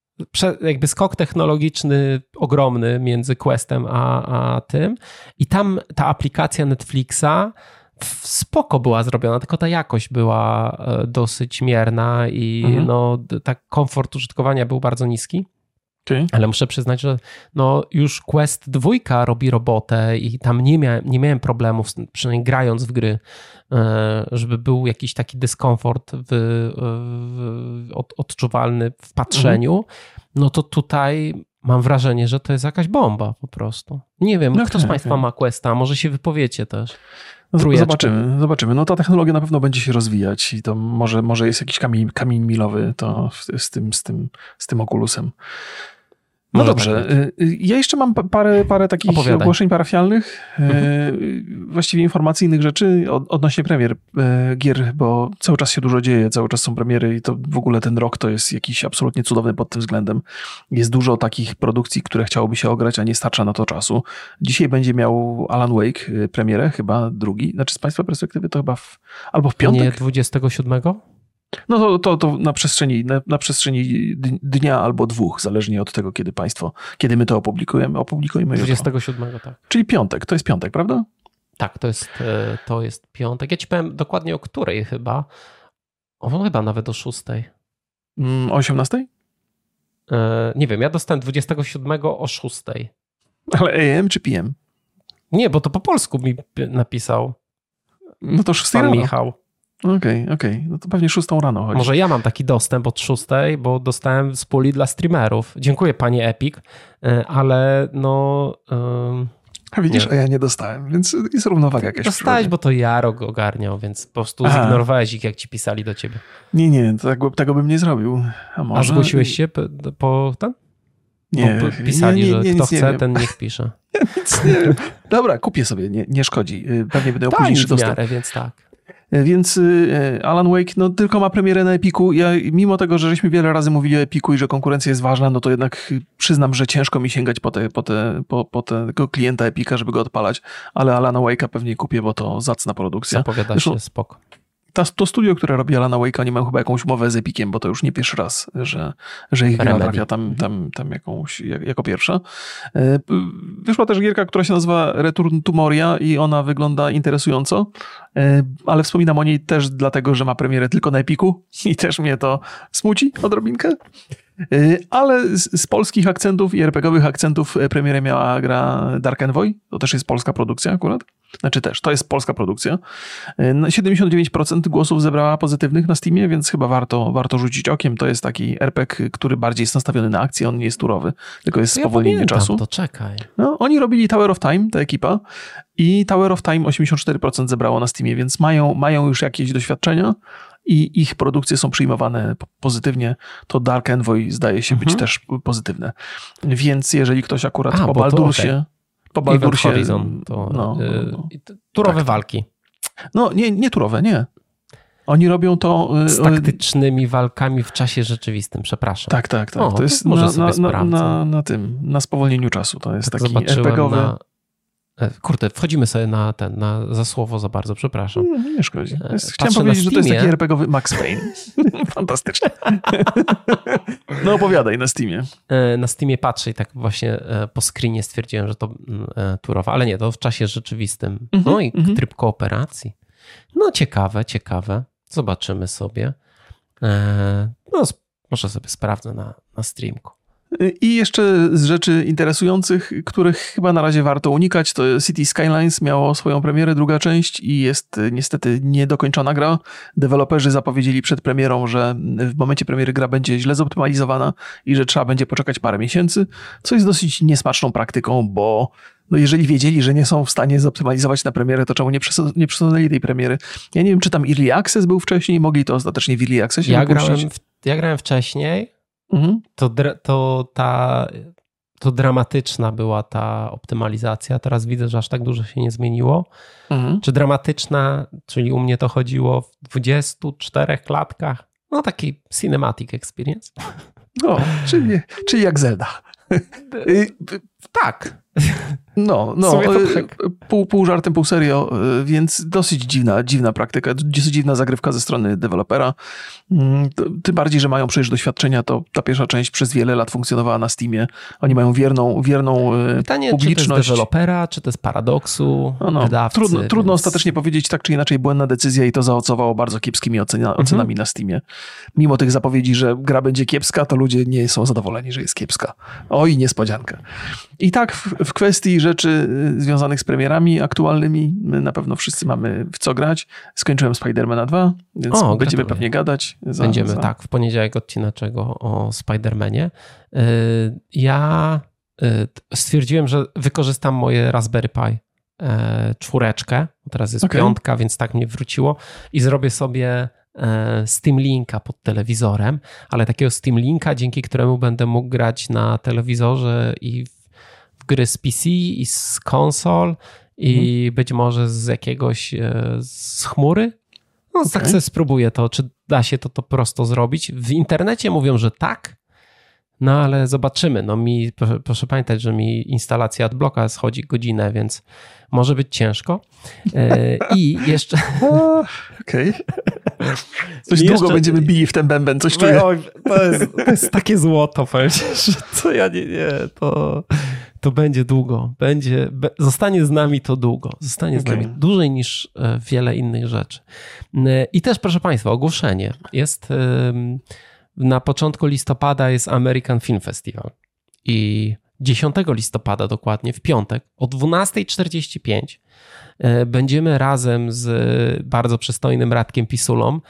jakby skok technologiczny ogromny między Questem a, a tym. I tam ta aplikacja Netflixa spoko była zrobiona, tylko ta jakość była e, dosyć mierna i mhm. no, tak komfort użytkowania był bardzo niski. Ale muszę przyznać, że no już Quest 2 robi robotę i tam nie miałem, nie miałem problemów, przynajmniej grając w gry, e, żeby był jakiś taki dyskomfort w, w, od, odczuwalny w patrzeniu. Mhm. No to tutaj mam wrażenie, że to jest jakaś bomba po prostu. Nie wiem, okay, kto z Państwa okay. ma Questa, może się wypowiecie też. Trójeczkę. Zobaczymy, zobaczymy. No ta technologia na pewno będzie się rozwijać i to może, może jest jakiś kamień, kamień milowy to z, tym, z, tym, z tym Oculusem. No Może dobrze. Tak ja jeszcze mam parę, parę takich Opowiadaj. ogłoszeń parafialnych, y, mhm. właściwie informacyjnych rzeczy odnośnie premier gier, bo cały czas się dużo dzieje, cały czas są premiery i to w ogóle ten rok to jest jakiś absolutnie cudowny pod tym względem. Jest dużo takich produkcji, które chciałoby się ograć, a nie starcza na to czasu. Dzisiaj będzie miał Alan Wake premierę, chyba drugi. Znaczy z Państwa perspektywy to chyba w, albo w piątek. Nie 27? No to, to, to na, przestrzeni, na, na, przestrzeni dnia albo dwóch, zależnie od tego, kiedy państwo, kiedy my to opublikujemy. Opublikujemy 27, jutro. tak. Czyli piątek, to jest piątek, prawda? Tak, to jest, e, to jest piątek. Ja ci powiem dokładnie o której chyba. O, chyba nawet o szóstej. Mm, o 18? E, nie wiem, ja dostałem 27 o 6. Ale AM czy PM? Nie, bo to po polsku mi napisał. No to 6 Pan Michał. Okej, okay, okej. Okay. No to pewnie szóstą rano chodzi. Może ja mam taki dostęp od szóstej, bo dostałem z puli dla streamerów. Dziękuję panie Epic, e, ale no... A widzisz, nie. a ja nie dostałem, więc jest równowaga jakaś. Dostałeś, bo to Jaro go ogarniał, więc po prostu Aha. zignorowałeś ich, jak ci pisali do ciebie. Nie, nie, to tego, bym nie zrobił. A, może... a zgłosiłeś się po, po ten? Nie, bo pisali, nie, nie, nie, że kto chce, ten niech pisze. Ja nic nie Dobra, kupię sobie, nie, nie szkodzi. Y, pewnie będę miał późniejszy dostęp. Więc tak. Więc y, Alan Wake no, tylko ma premierę na Epiku. Ja, mimo tego, że żeśmy wiele razy mówili o Epiku i że konkurencja jest ważna, no to jednak przyznam, że ciężko mi sięgać po, te, po, te, po, po tego klienta Epika, żeby go odpalać, ale Alana Wake'a pewnie kupię, bo to zacna produkcja. Zapowiada się spoko ta, to studio, które robi Alana Wake'a, nie ma chyba jakąś umowę z Epiciem, bo to już nie pierwszy raz, że, że ich gra trafia tam, tam, tam jakąś, jak, jako pierwsza. E, wyszła też gierka, która się nazywa Return to Moria i ona wygląda interesująco, e, ale wspominam o niej też dlatego, że ma premierę tylko na Epiku i też mnie to smuci odrobinkę. Y, ale z, z, polskich akcentów i RPGowych akcentów y, premierę miała gra Dark Envoy. To też jest polska produkcja akurat. Znaczy też, to jest polska produkcja. 79% y, głosów zebrała pozytywnych na Steamie, więc chyba warto, warto rzucić okiem. To jest taki RPG, który bardziej jest nastawiony na akcję, on nie jest turowy, tylko jest ja spowolnienie pamiętam, czasu. to czekaj. No, oni robili Tower of Time, ta ekipa, i Tower of Time 84% zebrało na Steamie, więc mają, mają już jakieś doświadczenia i ich produkcje są przyjmowane pozytywnie, to Dark Envoy zdaje się mhm. być też pozytywne. Więc jeżeli ktoś akurat A, po Baldursie... Okay. Po Baldursie... Horizon, to no, yy, no. turowe tak. walki. No, nie, nie turowe, nie. Oni robią to. Y, Z taktycznymi walkami w czasie rzeczywistym, przepraszam. Tak, tak, tak. O, to jest może na, sobie na, na, na, tym, na spowolnieniu czasu. To jest tak taki RPGowy. Na, kurde, wchodzimy sobie na ten, na za słowo za bardzo, przepraszam. Nie, nie szkodzi. E, jest, chciałem powiedzieć, że to jest taki RPGowy Max Payne. Fantastycznie. no opowiadaj na Steamie. E, na Steamie patrzę i tak właśnie po screenie stwierdziłem, że to mm, turowa, ale nie, to w czasie rzeczywistym. -hmm, no i -hmm. tryb kooperacji. No ciekawe, ciekawe. Zobaczymy sobie. No może sobie sprawdzę na, na streamku. I jeszcze z rzeczy interesujących, których chyba na razie warto unikać, to City Skylines miało swoją premierę, druga część i jest niestety niedokończona gra. Deweloperzy zapowiedzieli przed premierą, że w momencie premiery gra będzie źle zoptymalizowana i że trzeba będzie poczekać parę miesięcy, co jest dosyć niesmaczną praktyką, bo no jeżeli wiedzieli, że nie są w stanie zoptymalizować na premierę, to czemu nie, nie przesunęli tej premiery? Ja nie wiem, czy tam Early Access był wcześniej, mogli to ostatecznie w Early Accessie ja grałem, w, ja grałem wcześniej, Mhm. To, to ta to dramatyczna była ta optymalizacja. Teraz widzę, że aż tak dużo się nie zmieniło. Mhm. Czy dramatyczna, czyli u mnie to chodziło w 24 klatkach? No taki cinematic experience. No, czyli, czyli jak Zelda. Y, tak. No, no, tak. pół, pół żartem, pół serio, więc dosyć dziwna, dziwna praktyka, dosyć dziwna zagrywka ze strony dewelopera. Mm, tym bardziej, że mają przecież doświadczenia, to ta pierwsza część przez wiele lat funkcjonowała na Steamie. Oni mają wierną, wierną Pytanie, publiczność. czy to jest dewelopera, czy to jest paradoksu, no, no. wydawcy. Trudno, więc... trudno ostatecznie powiedzieć, tak czy inaczej błędna decyzja i to zaocowało bardzo kiepskimi ocenia, mhm. ocenami na Steamie. Mimo tych zapowiedzi, że gra będzie kiepska, to ludzie nie są zadowoleni, że jest kiepska. Oj, niespodzianka. I tak w, w kwestii rzeczy y, związanych z premierami aktualnymi my na pewno wszyscy mamy w co grać. Skończyłem Spidermana 2, więc o, będziemy pewnie gadać. Za, będziemy, za... tak, w poniedziałek odcinaczego o Spidermanie. Y, ja y, stwierdziłem, że wykorzystam moje Raspberry Pi e, czwóreczkę, teraz jest okay. piątka, więc tak mnie wróciło i zrobię sobie e, Steam Linka pod telewizorem, ale takiego Steam Linka, dzięki któremu będę mógł grać na telewizorze i w gry z PC i z konsol i mhm. być może z jakiegoś e, z chmury. No, okay. tak sobie spróbuję to, czy da się to, to prosto zrobić. W internecie mówią, że tak, no ale zobaczymy. No mi, proszę, proszę pamiętać, że mi instalacja adblocka schodzi godzinę, więc może być ciężko. E, I jeszcze... Okej. Okay. Coś długo jeszcze... będziemy bili w ten bęben, coś czuję. To jest, to jest takie złoto, powiem że co ja nie, nie, to to będzie długo, będzie, be, zostanie z nami to długo, zostanie okay. z nami dłużej niż e, wiele innych rzeczy. I też, proszę Państwa, ogłoszenie. Jest na początku listopada jest American Film Festival i 10 listopada dokładnie, w piątek o 12.45 e, będziemy razem z bardzo przystojnym Radkiem Pisulą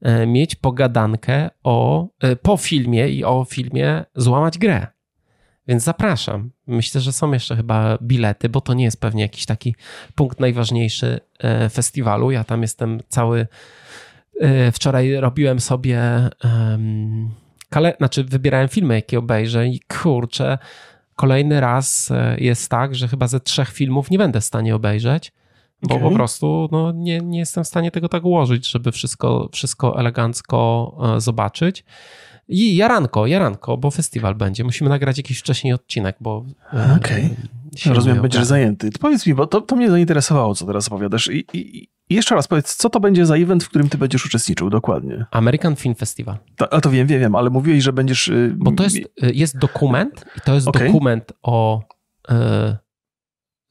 e, mieć pogadankę o, po filmie i o filmie Złamać grę. Więc zapraszam. Myślę, że są jeszcze chyba bilety, bo to nie jest pewnie jakiś taki punkt najważniejszy e, festiwalu. Ja tam jestem cały. E, wczoraj robiłem sobie. Kale... Znaczy, wybierałem filmy, jakie obejrzę, i kurczę, kolejny raz e, jest tak, że chyba ze trzech filmów nie będę w stanie obejrzeć, bo okay. po prostu no, nie, nie jestem w stanie tego tak ułożyć, żeby wszystko, wszystko elegancko zobaczyć. I jaranko, jaranko, bo festiwal będzie. Musimy nagrać jakiś wcześniej odcinek, bo. E, Okej. Okay. Rozumiem, będziesz zajęty. To powiedz mi, bo to, to mnie zainteresowało, co teraz opowiadasz. I, i, I, jeszcze raz powiedz, co to będzie za event, w którym ty będziesz uczestniczył dokładnie? American Film Festival. To, a to wiem, wiem, wiem, ale mówiłeś, że będziesz. Y, bo to jest, y, jest dokument, i to jest okay. dokument o. Y,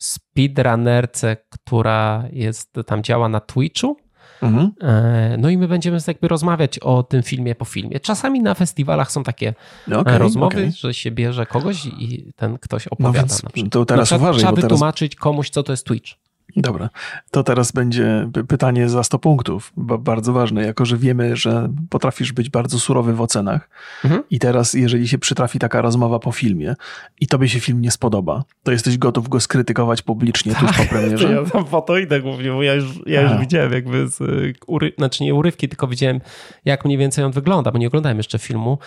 speedrunnerce, która jest, tam działa na Twitchu Mhm. E, no i my będziemy jakby rozmawiać o tym filmie po filmie. Czasami na festiwalach są takie okay, rozmowy, okay. że się bierze kogoś i ten ktoś no opowiada. No więc to teraz uważaj, trzeba wytłumaczyć teraz... komuś, co to jest Twitch. Dobra, to teraz będzie pytanie za 100 punktów, bardzo ważne, jako że wiemy, że potrafisz być bardzo surowy w ocenach mhm. i teraz jeżeli się przytrafi taka rozmowa po filmie i tobie się film nie spodoba, to jesteś gotów go skrytykować publicznie tak, tuż po premierze? To ja tam po to idę głównie, bo ja już, ja już widziałem jakby, z, ury, znaczy nie urywki, tylko widziałem jak mniej więcej on wygląda, bo nie oglądałem jeszcze filmu.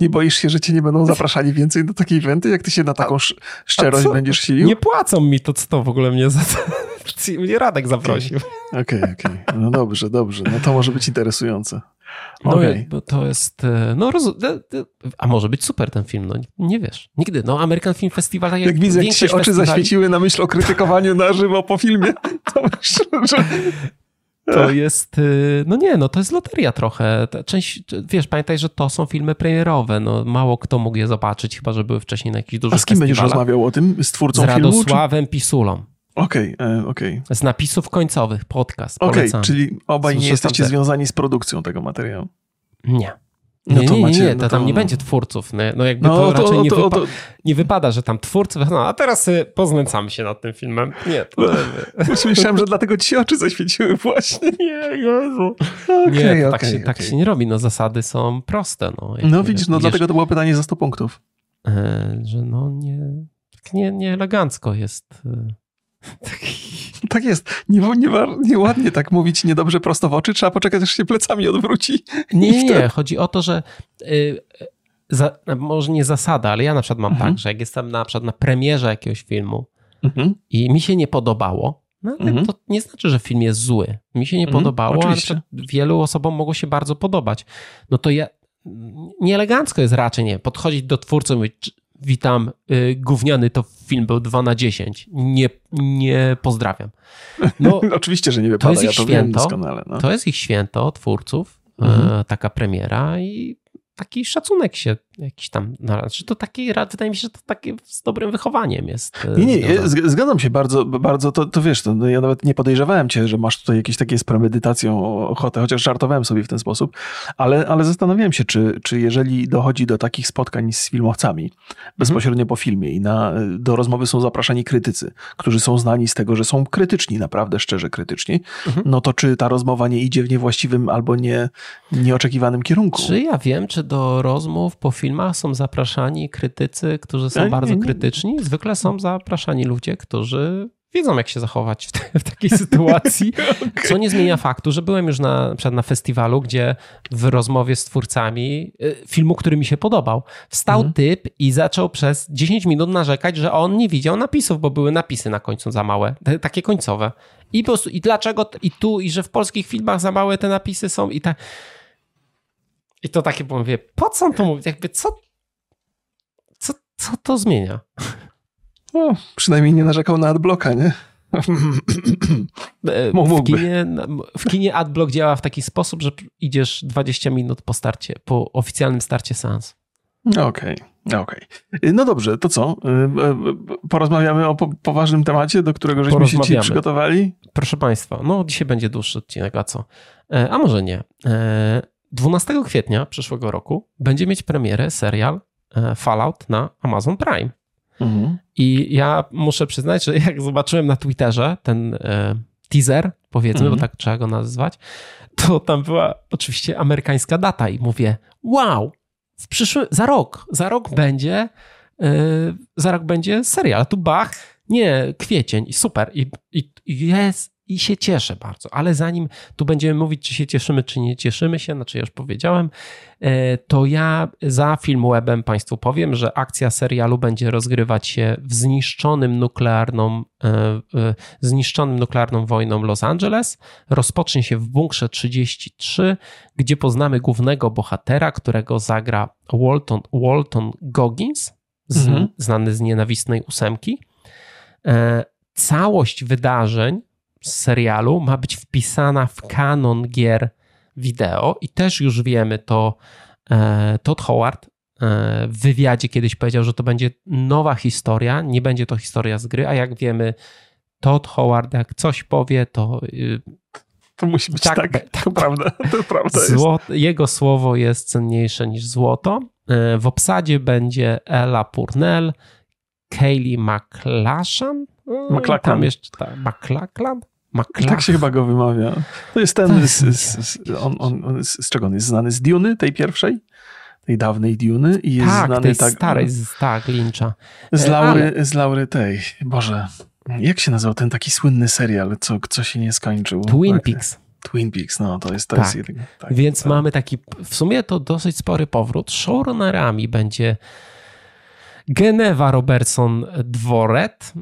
Nie boisz się, że cię nie będą zapraszali więcej do takiej eventy? Jak ty się na taką szczerość będziesz silił? Nie płacą mi, to co to w ogóle mnie za to? Mnie Radek zaprosił. Okej, okej. Okay, okay. No dobrze, dobrze. No to może być interesujące. No, okay. bo to jest, e, no roz... a może być super ten film, no nie wiesz, nigdy, no American Film Festival, tak jak, jak widzę, jak się oczy festiwali... zaświeciły na myśl o krytykowaniu na żywo po filmie, to myślę, że to jest, y, no nie, no to jest loteria trochę. Część, wiesz, pamiętaj, że to są filmy premierowe, no mało kto mógł je zobaczyć, chyba, że były wcześniej na jakichś dużych A z kim będziesz rozmawiał o tym? Z twórcą filmu? Z Radosławem czy... Pisulą. Okej, okay, e, okej. Okay. Z napisów końcowych, podcast, Okej, okay, czyli obaj nie jesteście związani z produkcją tego materiału? Nie. No nie, nie, nie, nie, to, no to tam nie będzie twórców. No jakby no, to, to raczej nie, to, wypa nie, wypada, że tam twórcy, no a teraz poznęcamy się nad tym filmem. Nie, to... Myślałem, że dlatego ci się oczy zaświeciły właśnie. Nie, Jezu. Okay, nie, to okay, tak, się, okay. tak się nie robi. No zasady są proste. No, no widzisz, no dlatego to było pytanie za 100 punktów. E, że no nie, tak nie, nie elegancko jest... E, taki tak jest. Nie, nie, nieładnie tak mówić niedobrze prosto w oczy. Trzeba poczekać, aż się plecami odwróci. Nie, nie, nie. Chodzi o to, że y, za, może nie zasada, ale ja na przykład mam mhm. tak, że jak jestem na przykład na premierze jakiegoś filmu mhm. i mi się nie podobało, no, mhm. to nie znaczy, że film jest zły. Mi się nie mhm. podobało, ale wielu osobom mogło się bardzo podobać. No to ja nieelegancko jest raczej nie podchodzić do twórcy i mówić, witam, y, gówniany to film był 2 na 10. Nie, nie pozdrawiam. No, Oczywiście, że nie wypada, to jest ich ja to święto, doskonale. No. To jest ich święto twórców, mhm. taka premiera i taki szacunek się jakiś tam, znaczy to taki, wydaje mi się, że to takie z dobrym wychowaniem jest. E, nie, nie, zgadzam się bardzo, bardzo, to, to wiesz, to no ja nawet nie podejrzewałem cię, że masz tutaj jakieś takie z premedytacją ochotę, chociaż żartowałem sobie w ten sposób, ale, ale zastanawiałem się, czy, czy jeżeli dochodzi do takich spotkań z filmowcami, bezpośrednio po filmie i na, do rozmowy są zapraszani krytycy, którzy są znani z tego, że są krytyczni, naprawdę szczerze krytyczni, hmm. no to czy ta rozmowa nie idzie w niewłaściwym albo nie, nieoczekiwanym kierunku? Czy ja wiem, czy do rozmów po filmach są zapraszani krytycy, którzy są bardzo nie, nie. krytyczni. Zwykle są zapraszani ludzie, którzy wiedzą, jak się zachować w, te, w takiej sytuacji. okay. Co nie zmienia faktu, że byłem już na, na, na festiwalu, gdzie w rozmowie z twórcami y, filmu, który mi się podobał, wstał mhm. typ i zaczął przez 10 minut narzekać, że on nie widział napisów, bo były napisy na końcu za małe, te, takie końcowe. I po prostu, i dlaczego, i tu, i że w polskich filmach za małe te napisy są, i tak. I to takie, bo mówię, po co on to mówi? Jakby co, co, co to zmienia? No, przynajmniej nie narzekał na adblocka, nie? E, w kinie, w kinie adblock działa w taki sposób, że idziesz 20 minut po starcie, po oficjalnym starcie seansu. Okej, okay, okej. Okay. No dobrze, to co? E, e, porozmawiamy o poważnym temacie, do którego żeśmy się dzisiaj przygotowali? Proszę Państwa, no dzisiaj będzie dłuższy odcinek, a co? A może nie. 12 kwietnia przyszłego roku będzie mieć premierę serial e, Fallout na Amazon Prime. Mhm. I ja muszę przyznać, że jak zobaczyłem na Twitterze ten e, teaser, powiedzmy, mhm. bo tak trzeba go nazwać, to tam była oczywiście amerykańska data i mówię, wow, w przyszłym, za rok, za rok będzie, e, za rok będzie serial. A tu bach, nie, kwiecień, super. I, i, i jest, i się cieszę bardzo. Ale zanim tu będziemy mówić, czy się cieszymy, czy nie cieszymy się, znaczy ja już powiedziałem, e, to ja za Filmwebem Państwu powiem, że akcja serialu będzie rozgrywać się w zniszczonym nuklearną, e, e, zniszczonym nuklearną wojną Los Angeles. Rozpocznie się w bunkrze 33, gdzie poznamy głównego bohatera, którego zagra Walton, Walton Goggins, z, mhm. znany z nienawistnej ósemki. Całość wydarzeń serialu ma być wpisana w kanon gier wideo i też już wiemy to e, Todd Howard e, w wywiadzie kiedyś powiedział, że to będzie nowa historia, nie będzie to historia z gry, a jak wiemy Todd Howard, jak coś powie, to y, to musi być tak. tak. To prawda, to prawda Zło- Jego słowo jest cenniejsze niż złoto. Y, w obsadzie będzie Ella Purnell, Kaylee McLachlan. McLachlan. Tam jeszcze tak, McLachlan? Tak się chyba go wymawia. To jest ten, z, z, z, on, on, on, z czego on jest znany? Z Duny, tej pierwszej? tej dawnej Duny i jest tak, znany tej tak. starej, z, tak, Lyncha. Z Laury, Ale... z Laury tej. Boże, jak się nazywał ten taki słynny serial, co, co się nie skończył? Twin tak. Peaks. Twin Peaks, no to jest to tak. jest tak, Więc tak. mamy taki, w sumie to dosyć spory powrót. Showrunnerami będzie Geneva Robertson Dworet, e,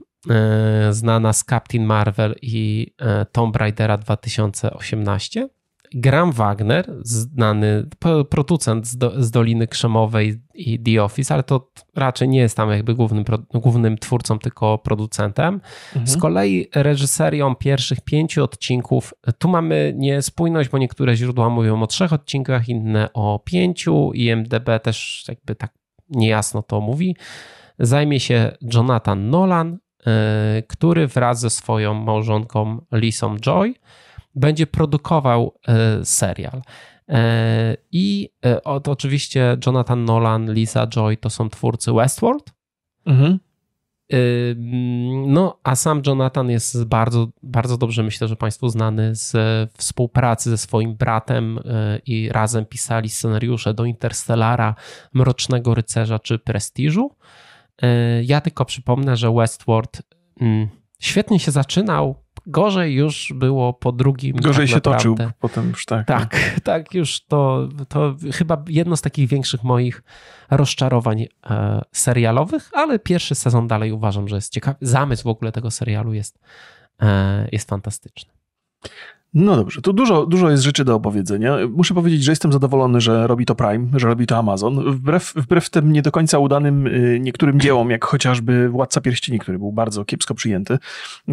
znana z Captain Marvel i e, Tomb Raidera 2018. Graham Wagner, znany producent z, do, z Doliny Krzemowej i The Office, ale to raczej nie jest tam jakby głównym, głównym twórcą, tylko producentem. Mhm. Z kolei reżyserią pierwszych pięciu odcinków, tu mamy niespójność, bo niektóre źródła mówią o trzech odcinkach, inne o pięciu. IMDB też jakby tak niejasno to mówi. Zajmie się Jonathan Nolan, który wraz ze swoją małżonką Lisą Joy będzie produkował e, serial. E, I e, od, oczywiście Jonathan Nolan, Lisa Joy to są twórcy Westworld. Mhm. No, a sam Jonathan jest bardzo, bardzo dobrze, myślę, że Państwu znany z współpracy ze swoim bratem i razem pisali scenariusze do Interstellara, Mrocznego Rycerza czy Prestiżu. Ja tylko przypomnę, że Westworld mm, świetnie się zaczynał, gorzej już było po drugim. Gorzej tak się toczył potem już tak. Tak, tak, już to, to chyba jedno z takich większych moich rozczarowań e, serialowych, ale pierwszy sezon dalej uważam, że jest ciekawy. Zamysł w ogóle tego serialu jest, e, jest fantastyczny. No dobrze, tu dużo, dużo jest rzeczy do opowiedzenia. Muszę powiedzieć, że jestem zadowolony, że robi to Prime, że robi to Amazon. Wbrew, wbrew tym nie do końca udanym y, niektórym dziełom, jak chociażby Władca Pierścieni, który był bardzo kiepsko przyjęty,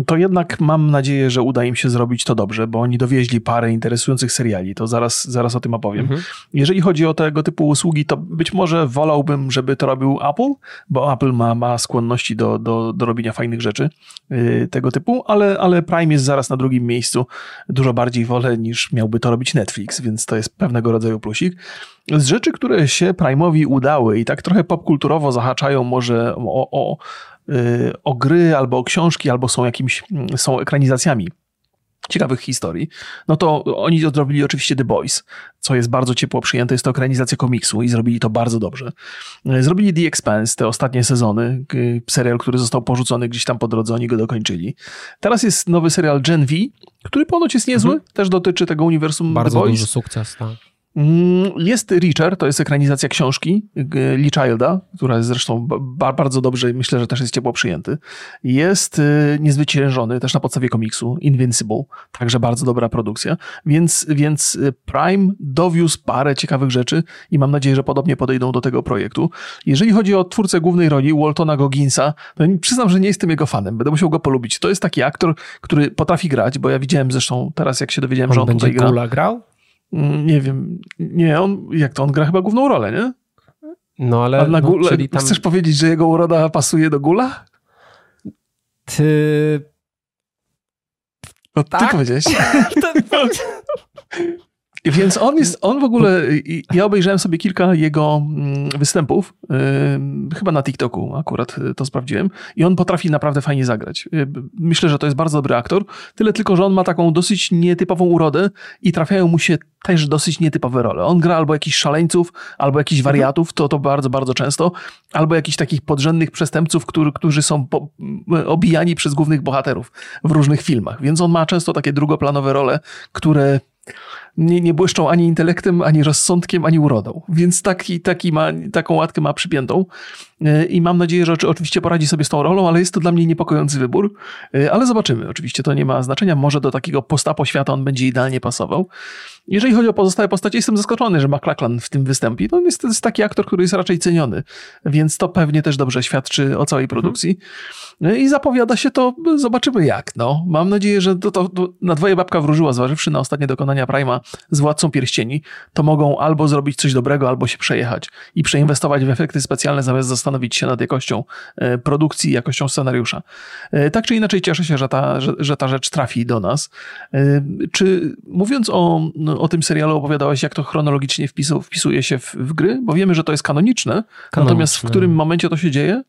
to jednak mam nadzieję, że uda im się zrobić to dobrze, bo oni dowieźli parę interesujących seriali. To zaraz, zaraz o tym opowiem. Mhm. Jeżeli chodzi o tego typu usługi, to być może wolałbym, żeby to robił Apple, bo Apple ma, ma skłonności do, do, do robienia fajnych rzeczy yy, tego typu, ale, ale Prime jest zaraz na drugim miejscu. Dużo dużo bardziej wolę niż miałby to robić Netflix, więc to jest pewnego rodzaju plusik. Z rzeczy, które się Prime'owi udały i tak trochę popkulturowo zahaczają może o, o, y, o gry albo o książki, albo są jakimiś, są ekranizacjami ciekawych historii, no to oni zrobili oczywiście The Boys, co jest bardzo ciepło przyjęte. Jest to ekranizacja komiksu i zrobili to bardzo dobrze. Zrobili The Expanse, te ostatnie sezony, serial, który został porzucony gdzieś tam po drodze, oni go dokończyli. Teraz jest nowy serial Gen V, który ponoć jest niezły, mhm. też dotyczy tego uniwersum bardzo The Boys. Bardzo duży sukces, tak. Mm, jest Richard, to jest ekranizacja książki Lee Childa, która jest zresztą bardzo dobrze i myślę, że też jest ciepło przyjęty. Jest y, Niezwyciężony, też na podstawie komiksu, Invincible, także bardzo dobra produkcja. Więc, więc y, Prime dowiózł parę ciekawych rzeczy i mam nadzieję, że podobnie podejdą do tego projektu. Jeżeli chodzi o twórcę głównej roli, Waltona Gogginsa, to przyznam, że nie jestem jego fanem, będę musiał go polubić. To jest taki aktor, który potrafi grać, bo ja widziałem zresztą teraz, jak się dowiedziałem, on że on będzie tutaj gra. grał? Mm, nie wiem, nie, on, jak to, on gra chyba główną rolę, nie? No ale, na no, czyli tam... chcesz powiedzieć, że jego uroda pasuje do Gula? Ty... No, tak? ty powiedziałeś. Więc on jest, on w ogóle, ja obejrzałem sobie kilka jego mm, występów, chyba na TikToku akurat y, to sprawdziłem i on potrafi naprawdę fajnie zagrać. Y, myślę, że to jest bardzo dobry aktor, tyle tylko, że on ma taką dosyć nietypową urodę i trafiają mu się też dosyć nietypowe role. On gra albo jakichś szaleńców, albo jakichś mhm. wariatów, to, to bardzo, bardzo często, albo jakichś takich podrzędnych przestępców, który, którzy są po, obijani przez głównych bohaterów w różnych filmach. Więc on ma często takie drugoplanowe role, które nie, nie błyszczą ani intelektem, ani rozsądkiem, ani urodą. Więc taki, taki ma, taką łatkę ma przypiętą i mam nadzieję, że oczywiście poradzi sobie z tą rolą, ale jest to dla mnie niepokojący wybór. E, ale zobaczymy. Oczywiście to nie ma znaczenia. Może do takiego postapo świata on będzie idealnie pasował. Jeżeli chodzi o pozostałe postacie, jestem zaskoczony, że McLachlan w tym wystąpi. To jest, to jest taki aktor, który jest raczej ceniony, więc to pewnie też dobrze świadczy o całej produkcji. Mhm. I zapowiada się to, zobaczymy jak. No. Mam nadzieję, że to, to, to na dwoje babka wróżyła, zważywszy na ostatnie dokonania Prima, z Władcą Pierścieni, to mogą albo zrobić coś dobrego, albo się przejechać i przeinwestować w efekty specjalne, zamiast zastanowić się nad jakością e, produkcji jakością scenariusza. E, tak czy inaczej cieszę się, że ta, że, że ta rzecz trafi do nas. E, czy mówiąc o, no, o tym serialu opowiadałeś, jak to chronologicznie wpisu, wpisuje się w, w gry? Bo wiemy, że to jest kanoniczne, kanoniczne. natomiast w którym momencie to się dzieje?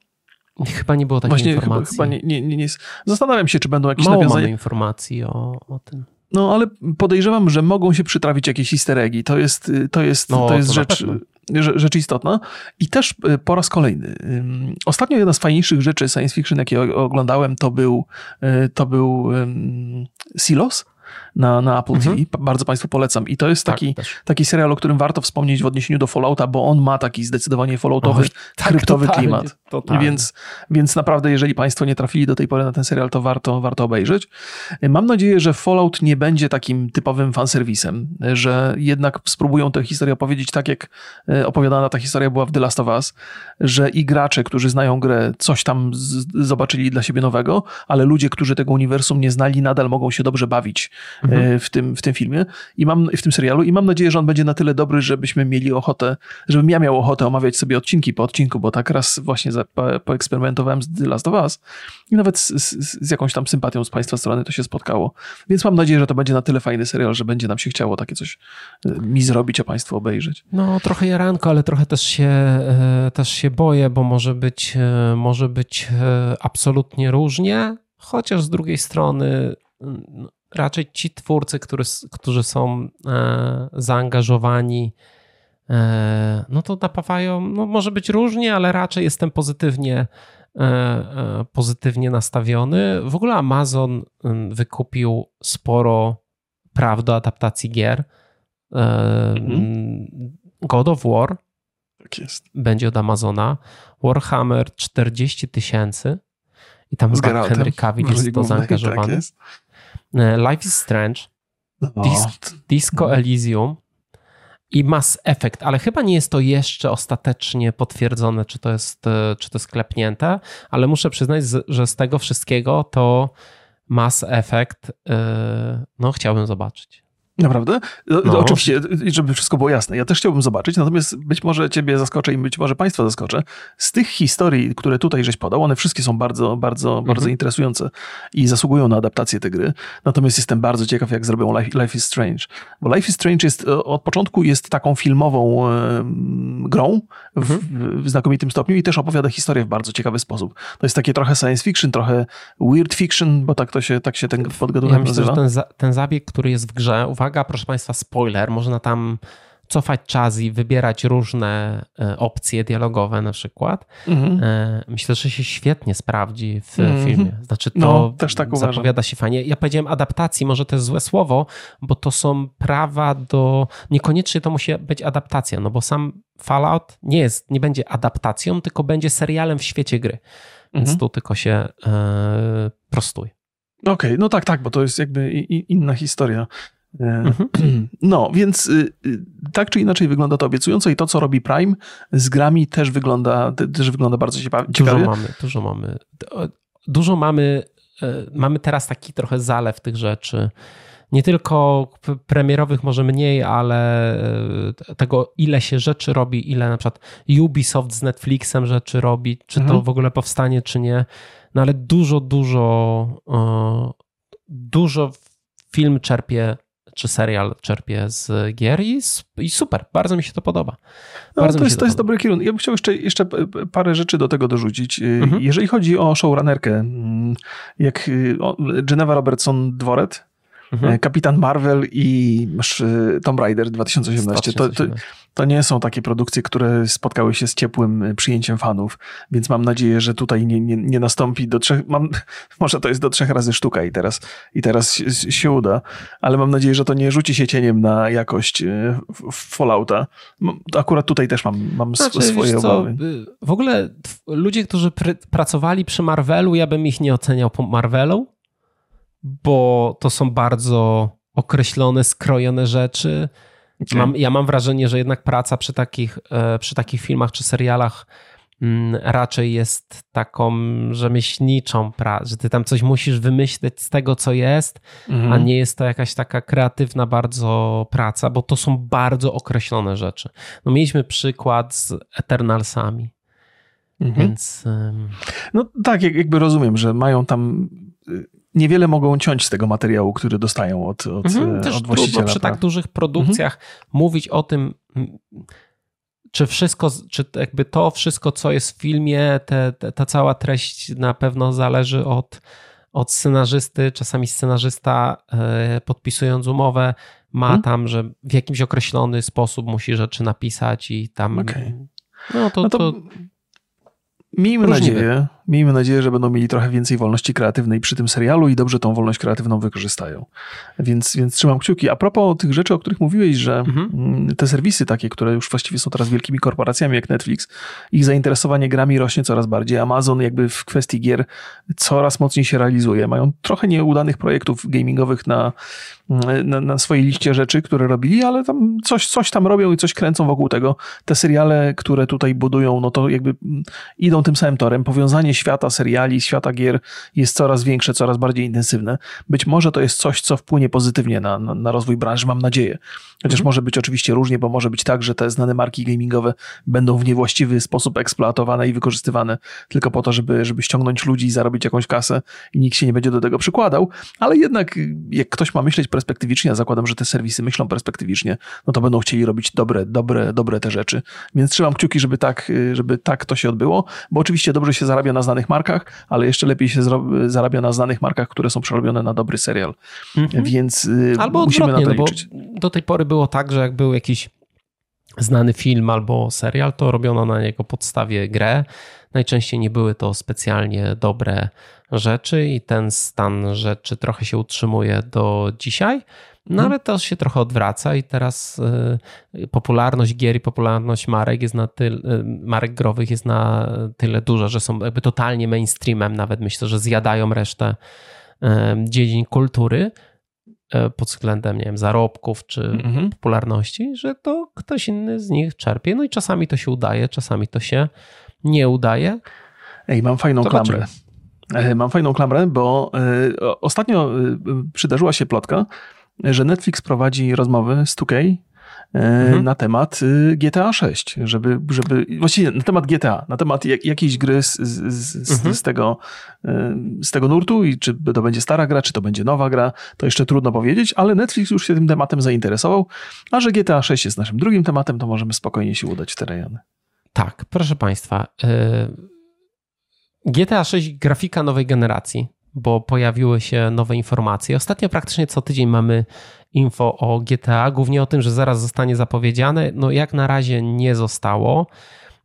Chyba nie było takiej Właśnie, informacji. Chyba, chyba nie, nie, nie, nie, Zastanawiam się, czy będą jakieś Mało nawiązania. mamy informacji o, o tym. No, ale podejrzewam, że mogą się przytrafić jakieś easter eggi. To jest, to jest, no, to jest to rzecz, rzecz istotna. I też y, po raz kolejny. Ostatnio jedna z fajniejszych rzeczy science fiction, jakie oglądałem, to był, y, to był Silos na, na Apple mhm. TV. Bardzo Państwu polecam. I to jest tak, taki, taki serial, o którym warto wspomnieć w odniesieniu do Fallouta, bo on ma taki zdecydowanie falloutowy, tak, kryptowy totalnie, klimat. Totalnie. Więc, więc naprawdę, jeżeli Państwo nie trafili do tej pory na ten serial, to warto, warto obejrzeć. Mam nadzieję, że Fallout nie będzie takim typowym fanserwisem, że jednak spróbują tę historię opowiedzieć tak, jak e, opowiadana ta historia była w The Last of Us, że i gracze, którzy znają grę, coś tam zobaczyli dla siebie nowego, ale ludzie, którzy tego uniwersum nie znali, nadal mogą się dobrze bawić mhm. w, tym, w tym filmie i mam, w tym serialu i mam nadzieję, że on będzie na tyle dobry, żebyśmy mieli ochotę, żebym ja miał ochotę omawiać sobie odcinki po odcinku, bo tak raz właśnie za, po, poeksperymentowałem z The Last of Us i nawet z, z, z, jakąś tam sympatią z Państwa strony to się spotkało. Więc mam nadzieję, że to będzie na tyle fajny serial, że będzie nam się chciało takie coś e, mi zrobić, a Państwu obejrzeć. No trochę jaranko, ale trochę też się, e, też się boję, bo może być, e, może być absolutnie różnie, chociaż z drugiej strony raczej ci twórcy, który, którzy są e, zaangażowani, e, no to napawają, no może być różnie, ale raczej jestem pozytywnie, e, pozytywnie nastawiony. W ogóle Amazon wykupił sporo praw do adaptacji gier. Mhm. God of War tak będzie od Amazona. Warhammer 40 tysięcy i tam Henry Cavill jest to zaangażowany. Tak E, Life is Strange, no. Disco Elysium i Mass Effect, ale chyba nie jest to jeszcze ostatecznie potwierdzone, czy to jest, e, czy to jest klepnięte, ale muszę przyznać, że z tego wszystkiego to Mass Effect e, no, chciałbym zobaczyć. Naprawdę? No, no. Oczywiście, żeby wszystko było jasne. Ja też chciałbym zobaczyć, natomiast być może ciebie zaskoczę i być może państwa zaskoczę. Z tych historii, które tutaj żeś podał, one wszystkie są bardzo, bardzo, mhm. bardzo interesujące i zasługują na adaptację tej gry. Natomiast jestem bardzo ciekaw, jak zrobią Life, Life is Strange. Bo Life is Strange jest, e, od początku jest taką filmową e, grą w, mhm. w, znakomitym stopniu i też opowiada historię w bardzo ciekawy sposób. To jest takie trochę science fiction, trochę weird fiction, bo tak to się, tak się ten podgadunek ja nazywa. Myślę, że ten, za, ten zabieg, który jest w grze, uwaga, proszę Państwa, spoiler, można tam cofać czas i wybierać różne e, opcje dialogowe na przykład. Mhm. E, myślę, że się świetnie sprawdzi w mhm. filmie. Znaczy to no, też tak zapowiada uważam. się fajnie. Ja powiedziałem adaptacji, może to jest złe słowo, bo to są prawa do... Niekoniecznie to musi być adaptacja, no bo sam Fallout nie jest, nie będzie adaptacją, tylko będzie serialem w świecie gry. Więc mhm. tu tylko się e, prostuje. Okej, okay, no tak, tak, bo to jest jakby inna historia. E, mhm. No, więc y, y, tak czy inaczej wygląda to obiecująco i to, co robi Prime z grami też wygląda, też wygląda bardzo ciekawie. Dużo mamy, dużo mamy. Dużo mamy, e, mamy teraz taki trochę zalew tych rzeczy. Nie tylko premierowych może mniej, ale e, tego ile się rzeczy robi, ile na przykład Ubisoft z Netflixem rzeczy robi, czy mhm. to w ogóle powstanie, czy nie. No ale dużo, dużo, dużo film czerpie czy serial czerpie z gier i, i super, bardzo mi się to podoba. No, to jest, to, to jest dobry kierunek. Ja bym chciał jeszcze, jeszcze parę rzeczy do tego dorzucić. Y, mhm. Jeżeli chodzi o showrunnerkę, mm, jak y, Geneva Robertson-Dworet, mhm. E, Kapitan Marvel i Tomb Raider 2018. To, to, to, nie są takie produkcje, które spotkały się z ciepłym e, przyjęciem fanów, więc mam nadzieję, że tutaj nie, nie, nie nastąpi do trzech, mam, może to jest do trzech razy sztuka i teraz, i teraz się, się uda, ale mam nadzieję, że to nie rzuci się cieniem na jakość e, Fallouta. Akurat tutaj też mam, mam znaczy, swoje obawy. W ogóle ludzie, którzy pr pracowali przy Marvelu, ja bym ich nie oceniał po Marvelu, bo to są bardzo określone, skrojone rzeczy. Mam, ja mam wrażenie, że jednak praca przy takich, e, przy takich filmach czy serialach mm, raczej jest taką rzemieślniczą pracą, że ty tam coś musisz wymyśleć z tego, co jest, mhm. a nie jest to jakaś taka kreatywna bardzo praca, bo to są bardzo określone rzeczy. No mieliśmy przykład z Eternalsami, mhm. więc... No tak, jakby rozumiem, że mają tam y, niewiele mogą ciąć z tego materiału, który dostają od, od, mhm, też od właściciela. przy tak dużych produkcjach mhm. mówić o tym, czy wszystko, czy jakby to wszystko, co jest w filmie, te, te, ta cała treść na pewno zależy od, od scenarzysty. Czasami scenarzysta e, podpisując umowę ma hmm? tam, że w jakimś określony sposób musi rzeczy napisać i tam... Okay. No to, no to, to Miejmy nadzieję, miejmy nadzieję, że będą mieli trochę więcej wolności kreatywnej przy tym serialu i dobrze tą wolność kreatywną wykorzystają. Więc, więc trzymam kciuki. A propos tych rzeczy, o których mówiłeś, że mhm. Mm, te serwisy takie, które już właściwie są teraz wielkimi korporacjami jak Netflix, ich zainteresowanie grami rośnie coraz bardziej. Amazon jakby w kwestii gier coraz mocniej się realizuje. Mają trochę nieudanych projektów gamingowych na, na, na swojej liście rzeczy, które robili, ale tam coś, coś tam robią i coś kręcą wokół tego. Te seriale, które tutaj budują, no to jakby idą tym samym torem. Powiązanie świata seriali, świata gier jest coraz większe, coraz bardziej intensywne. Być może to jest coś, co wpłynie pozytywnie na, na, na rozwój branży, mam nadzieję. Chociaż mhm. może być oczywiście różnie, bo może być tak, że te znane marki gamingowe będą w niewłaściwy sposób eksploatowane i wykorzystywane tylko po to, żeby, żeby ściągnąć ludzi i zarobić jakąś kasę i nikt się nie będzie do tego przykładał. Ale jednak, jak ktoś ma myśleć perspektywicznie, ja zakładam, że te serwisy myślą perspektywicznie, no to będą chcieli robić dobre, dobre, dobre te rzeczy. Więc trzymam kciuki, żeby tak, żeby tak to się odbyło, bo oczywiście dobrze się zarabia na znanych markach, ale jeszcze lepiej się zarabia na znanych markach, które są przerobione na dobry serial. Mhm. Więc y, Albo musimy na to no liczyć. do tej pory było tak, że jak był jakiś znany film albo serial, to robiono na niego podstawie grę. Najczęściej nie były to specjalnie dobre rzeczy i ten stan rzeczy trochę się utrzymuje do dzisiaj. No mhm. ale to się trochę odwraca i teraz y, popularność gier i popularność marek jest na tyle, y, marek growych jest na tyle duża, że są jakby totalnie mainstreamem, nawet myślę, że zjadają resztę dziedzin kultury pod względem, nie wiem, zarobków czy mhm. popularności, że to ktoś inny z nich czerpie. No i czasami to się udaje, czasami to się nie udaje. Ej, mam fajną Zobaczymy. klamrę. Mam fajną klamrę, bo ostatnio przydarzyła się plotka, że Netflix prowadzi rozmowy z 2K e, mhm. na temat y, GTA 6, żeby, żeby, właściwie na temat GTA, na temat jak, jakiejś gry z, z, mhm. z, tego, y, z tego nurtu i czy to będzie stara gra, czy to będzie nowa gra, to jeszcze trudno powiedzieć, ale Netflix już się tym tematem zainteresował, a że GTA 6 jest naszym drugim tematem, to możemy spokojnie się udać w te rejony. Tak, proszę Państwa. Y, GTA 6 grafika nowej generacji bo pojawiły się nowe informacje. Ostatnio praktycznie co tydzień mamy info o GTA, głównie o tym, że zaraz zostanie zapowiedziane. No jak na razie nie zostało.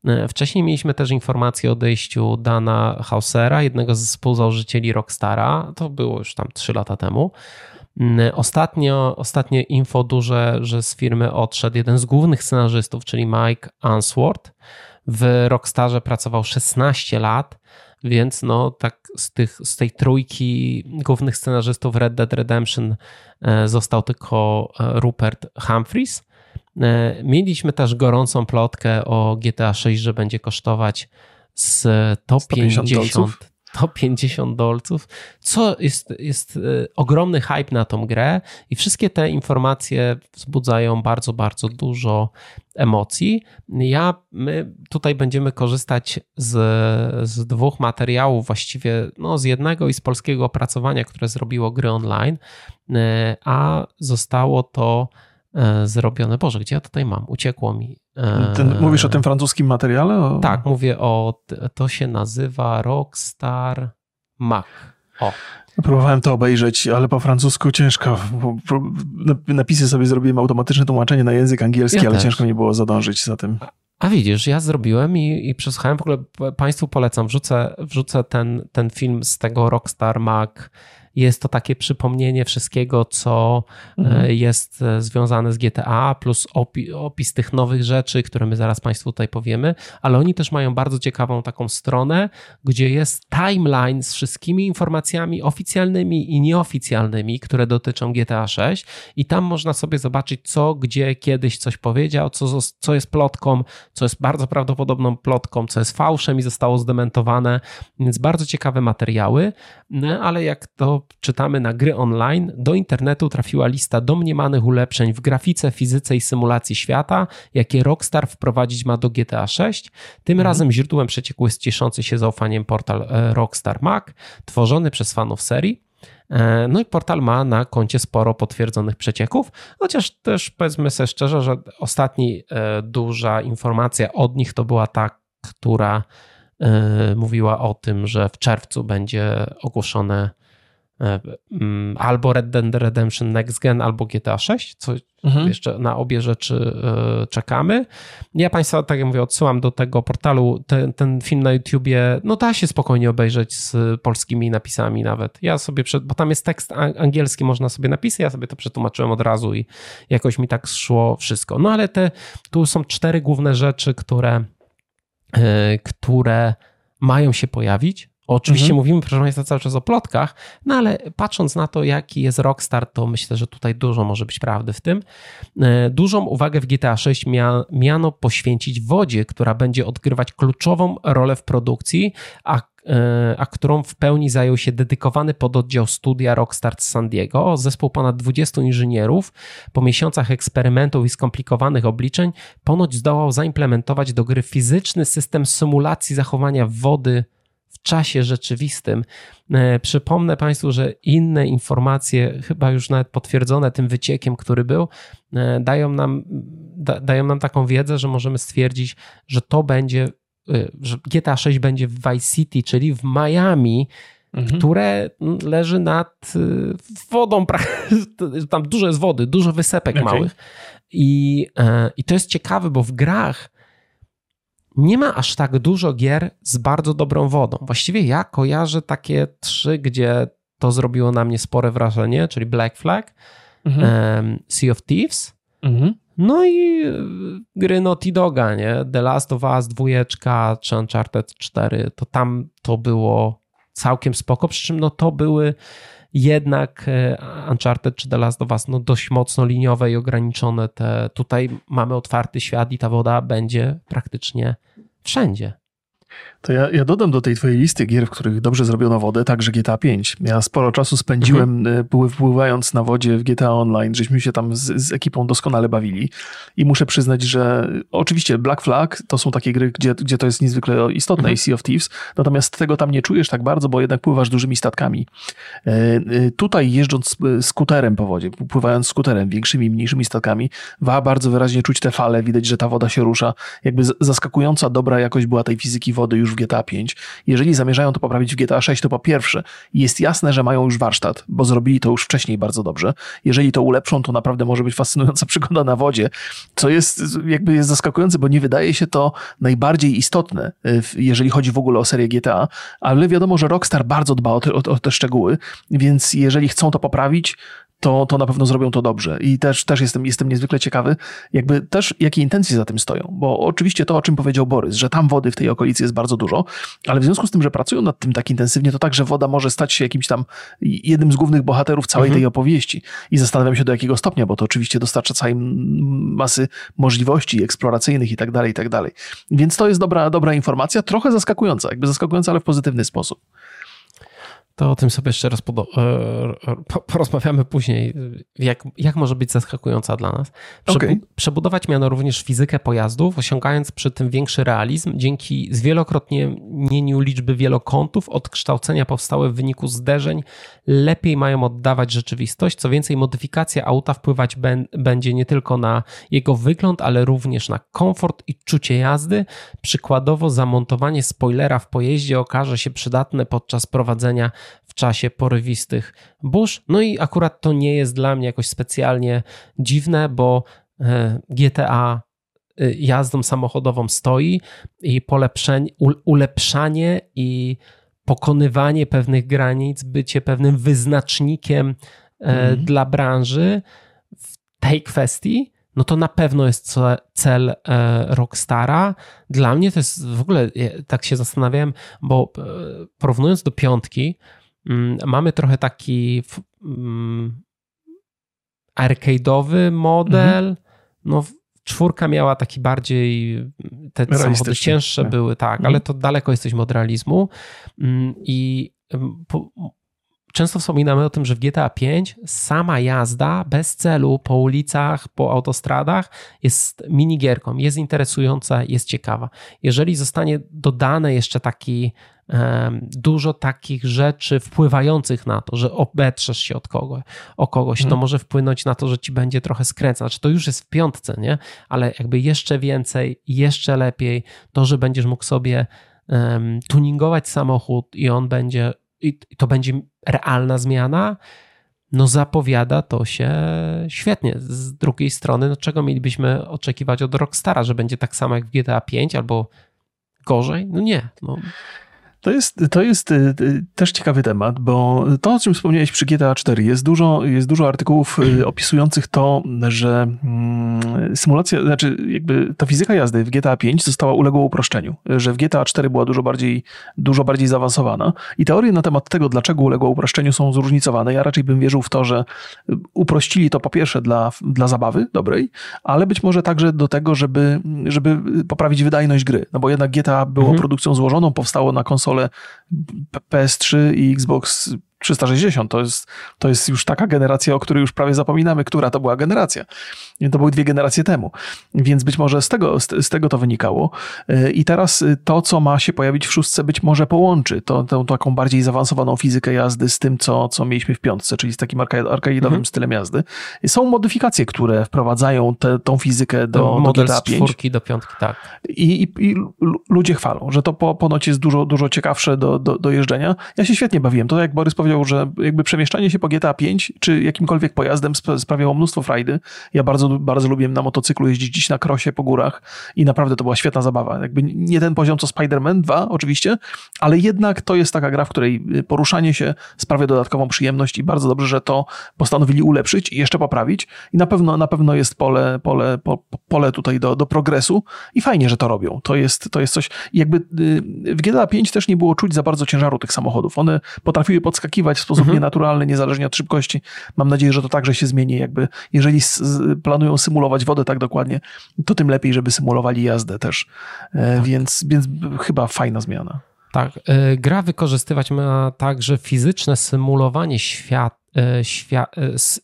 E, wcześniej mieliśmy też informację o odejściu Dana Hausera, jednego z współzałożycieli Rockstara. To było już tam 3 lata temu. Mm, ostatnio, ostatnie info duże, że z firmy odszedł jeden z głównych scenarzystów, czyli Mike Answorth. W Rockstarze pracował 16 lat więc no tak z, tych, z tej trójki głównych scenarzystów Red Dead Redemption e, został tylko e, Rupert Humphries. E, mieliśmy też gorącą plotkę o GTA 6, że będzie kosztować z top 50 dolców to 50 dolców, co jest, jest e, ogromny hype na tą grę i wszystkie te informacje wzbudzają bardzo, bardzo dużo emocji. Ja, my tutaj będziemy korzystać z, z dwóch materiałów, właściwie no, z jednego i z polskiego opracowania, które zrobiło gry online, e, a zostało to e, zrobione. Boże, gdzie ja tutaj mam? Uciekło mi. Ten, mówisz o tym francuskim materiale? O... Tak, mówię o. To się nazywa Rockstar Mac. O. Próbowałem to obejrzeć, ale po francusku ciężko. Napisy sobie zrobiłem automatyczne tłumaczenie na język angielski, ja ale też. ciężko mi było zadążyć za tym. A widzisz, ja zrobiłem i, i przesłuchałem, w ogóle Państwu polecam, wrzucę, wrzucę ten, ten film z tego Rockstar Mac jest to takie przypomnienie wszystkiego, co mhm. jest związane z GTA, plus opi opis tych nowych rzeczy, które my zaraz Państwu tutaj powiemy, ale oni też mają bardzo ciekawą taką stronę, gdzie jest timeline z wszystkimi informacjami oficjalnymi i nieoficjalnymi, które dotyczą GTA 6 i tam można sobie zobaczyć, co, gdzie, kiedyś coś powiedział, co, co jest plotką, co jest bardzo prawdopodobną plotką, co jest fałszem i zostało zdementowane, więc bardzo ciekawe materiały, ale jak to czytamy na gry online, do internetu trafiła lista domniemanych ulepszeń w grafice, fizyce i symulacji świata, jakie Rockstar wprowadzić ma do GTA 6. Tym mhm. razem źródłem przecieku jest cieszący się zaufaniem portal e, Rockstar Mac, tworzony przez fanów serii. E, no i portal ma na koncie sporo potwierdzonych przecieków, chociaż też powiedzmy sobie szczerze, że ostatni e, duża informacja od nich to była ta, która mówiła o tym, że w czerwcu będzie ogłoszone E, mm, albo Red Dead Redemption Next Gen, albo GTA 6, co mhm. jeszcze na obie rzeczy e, czekamy. Ja Państwa, tak jak mówię, odsyłam do tego portalu. Ten, ten film na YouTubie, no da się spokojnie obejrzeć z polskimi napisami nawet. Ja sobie, przed, bo tam jest tekst angielski, można sobie napisać, ja sobie to przetłumaczyłem od razu i jakoś mi tak szło wszystko. No ale te, tu są cztery główne rzeczy, które, e, które mają się pojawić Oczywiście mhm. mówimy, proszę Państwa, cały czas o plotkach, no ale patrząc na to, jaki jest Rockstar, to myślę, że tutaj dużo może być prawdy w tym. E, dużą uwagę w GTA 6 miano poświęcić wodzie, która będzie odgrywać kluczową rolę w produkcji, a e, a którą w pełni zajął się dedykowany pododdział studia Rockstar z San Diego. Zespół ponad 20 inżynierów po miesiącach eksperymentów i skomplikowanych obliczeń ponoć zdołał zaimplementować do gry fizyczny system symulacji zachowania wody czasie rzeczywistym. E, przypomnę Państwu, że inne informacje, chyba już nawet potwierdzone tym wyciekiem, który był, e, dają nam, da, dają nam taką wiedzę, że możemy stwierdzić, że to będzie, e, że GTA 6 będzie w Vice City, czyli w Miami, mhm. które leży nad wodą, tam dużo jest wody, dużo wysepek okay. małych. I, I to jest ciekawe, bo w grach nie ma aż tak dużo gier z bardzo dobrą wodą. Właściwie ja kojarzę takie trzy, gdzie to zrobiło na mnie spore wrażenie, czyli Black Flag, mhm. Sea of Thieves, mhm. no i e, gry Naughty Doga, nie? The Last of Us, dwójeczka czy Uncharted 4, to tam to było całkiem spoko, przy czym no to były jednak e, Uncharted czy The Last of Us no dość mocno liniowe i ograniczone. Te, tutaj mamy otwarty świat i ta woda będzie praktycznie wszędzie. To ja, ja, dodam do tej twojej listy gier, w których dobrze zrobiono wodę, także GTA 5. Ja sporo czasu spędziłem mhm. E, pływając na wodzie w GTA Online, żeśmy się tam z, z, ekipą doskonale bawili i muszę przyznać, że oczywiście Black Flag to są takie gry, gdzie, gdzie to jest niezwykle istotne mhm. i Sea of Thieves, natomiast tego tam nie czujesz tak bardzo, bo jednak pływasz dużymi statkami. E, e, tutaj jeżdżąc skuterem po wodzie, pływając skuterem, większymi, mniejszymi statkami, wa bardzo wyraźnie czuć te fale, widać, że ta woda się rusza. Jakby zaskakująca dobra jakość była tej fizyki wody już GTA 5. Jeżeli zamierzają to poprawić w GTA 6, to po pierwsze jest jasne, że mają już warsztat, bo zrobili to już wcześniej bardzo dobrze. Jeżeli to ulepszą, to naprawdę może być fascynująca przygoda na wodzie, co jest jakby jest zaskakujące, bo nie wydaje się to najbardziej istotne, y, jeżeli chodzi w ogóle o serię GTA, ale wiadomo, że Rockstar bardzo dba o te, o, o te szczegóły, więc jeżeli chcą to poprawić, to, to na pewno zrobią to dobrze. I też, też jestem, jestem niezwykle ciekawy, jakby też jakie intencje za tym stoją. Bo oczywiście to, o czym powiedział Borys, że tam wody w tej okolicy jest bardzo dużo, ale w związku z tym, że pracują nad tym tak intensywnie, to także woda może stać się jakimś tam jednym z głównych bohaterów całej mhm. tej opowieści. I zastanawiam się do jakiego stopnia, bo to oczywiście dostarcza całej masy możliwości eksploracyjnych i tak dalej, i tak dalej. Więc to jest dobra, dobra informacja, trochę zaskakująca, jakby zaskakująca, ale w pozytywny sposób to o tym sobie jeszcze raz e, porozmawiamy później, jak, jak może być zaskakująca dla nas. okay. Przebudować miano również fizykę pojazdów, osiągając przy tym większy realizm dzięki zwielokrotnieniu liczby wielokątów, odkształcenia powstałe w wyniku zderzeń lepiej mają oddawać rzeczywistość. Co więcej, modyfikacja auta wpływać będzie nie tylko na jego wygląd, ale również na komfort i czucie jazdy. Przykładowo zamontowanie spoilera w pojeździe okaże się przydatne podczas prowadzenia w czasie porywistych burz. No i akurat to nie jest dla mnie jakoś specjalnie dziwne, bo e, GTA y, jazdą samochodową stoi i polepszenie, ulepszanie i pokonywanie pewnych granic, bycie pewnym wyznacznikiem mhm. dla branży w tej kwestii, no to na pewno jest cel Rockstara. Dla mnie to jest w ogóle, tak się zastanawiałem, bo porównując do piątki, mm, mamy trochę taki mm, arcade'owy model. Mhm. No, czwórka miała taki bardziej, te samochody cięższe tak. były, tak, mhm. ale to daleko jesteśmy od realizmu. Mm, I po, często wspominamy o tym, że w GTA 5 sama jazda bez celu po ulicach, po autostradach jest minigierką, jest interesująca, jest ciekawa. Jeżeli zostanie dodane jeszcze taki dużo takich rzeczy wpływających na to, że obetrzesz się od kogoś, o kogoś, to może wpłynąć na to, że ci będzie trochę skręcać. Znaczy, to już jest w piątce, nie? Ale jakby jeszcze więcej, jeszcze lepiej, to, że będziesz mógł sobie um, tuningować samochód i on będzie, i to będzie realna zmiana, no zapowiada to się świetnie. Z drugiej strony, no czego mielibyśmy oczekiwać od Rockstara, że będzie tak samo jak w GTA 5 albo gorzej? No nie. No. To jest, to jest y, y, też ciekawy temat, bo to, o czym wspomniałeś przy GTA 4, jest dużo, jest dużo artykułów y, opisujących to, że mm, symulacja, znaczy jakby ta fizyka jazdy w GTA 5 została uległa uproszczeniu, że w GTA 4 była dużo bardziej, dużo bardziej zaawansowana i teorie na temat tego, dlaczego uległa uproszczeniu są zróżnicowane. Ja raczej bym wierzył w to, że uprościli to po pierwsze dla, dla zabawy dobrej, ale być może także do tego, żeby, żeby poprawić wydajność gry, no bo jednak GTA było mhm. produkcją złożoną, powstało na konsolę konsole PS3 i Xbox 360 to jest, to jest już taka generacja, o której już prawie zapominamy, która to była generacja. To były dwie generacje temu. Więc być może z tego, z, z tego to wynikało. I teraz to, co ma się pojawić w szóstce, być może połączy to, tą taką bardziej zaawansowaną fizykę jazdy z tym, co, co mieliśmy w piątce, czyli z takim arcade'owym mhm. stylem jazdy. Są modyfikacje, które wprowadzają te, tą fizykę do, Model do GTA 5. z czwórki do piątki, tak. I, i, I, ludzie chwalą, że to po, ponoć jest dużo, dużo ciekawsze do, do, do jeżdżenia. Ja się świetnie bawiłem. To jak Borys powiedział, powiedział, że jakby przemieszczanie się po GTA 5 czy jakimkolwiek pojazdem sprawiało mnóstwo frajdy. Ja bardzo, bardzo lubiłem na motocyklu jeździć dziś na krosie po górach i naprawdę to była świetna zabawa. Jakby nie ten poziom co Spider-Man 2 oczywiście, ale jednak to jest taka gra, w której poruszanie się sprawia dodatkową przyjemność i bardzo dobrze, że to postanowili ulepszyć i jeszcze poprawić i na pewno, na pewno jest pole, pole, po, pole tutaj do, do progresu i fajnie, że to robią. To jest, to jest coś, jakby y, w GTA 5 też nie było czuć za bardzo ciężaru tych samochodów. One potrafiły podskakiwać w sposób mhm. nienaturalny, niezależnie od szybkości. Mam nadzieję, że to także się zmieni. Jakby, jeżeli planują symulować wodę tak dokładnie, to tym lepiej, żeby symulowali jazdę też. E, tak. Więc, więc chyba fajna zmiana. Tak. E, gra wykorzystywać ma także fizyczne symulowanie świat, e,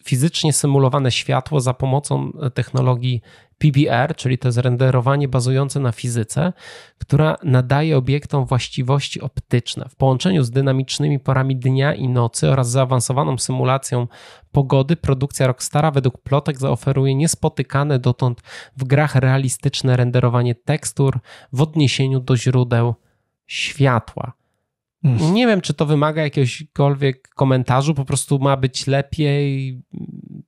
fizycznie symulowane światło za pomocą technologii PBR, czyli to jest renderowanie bazujące na fizyce, która nadaje obiektom właściwości optyczne. W połączeniu z dynamicznymi porami dnia i nocy oraz zaawansowaną symulacją pogody, produkcja Rockstara według plotek zaoferuje niespotykane dotąd w grach realistyczne renderowanie tekstur w odniesieniu do źródeł światła. Mm. Nie wiem, czy to wymaga jakiegokolwiek komentarzu, po prostu ma być lepiej,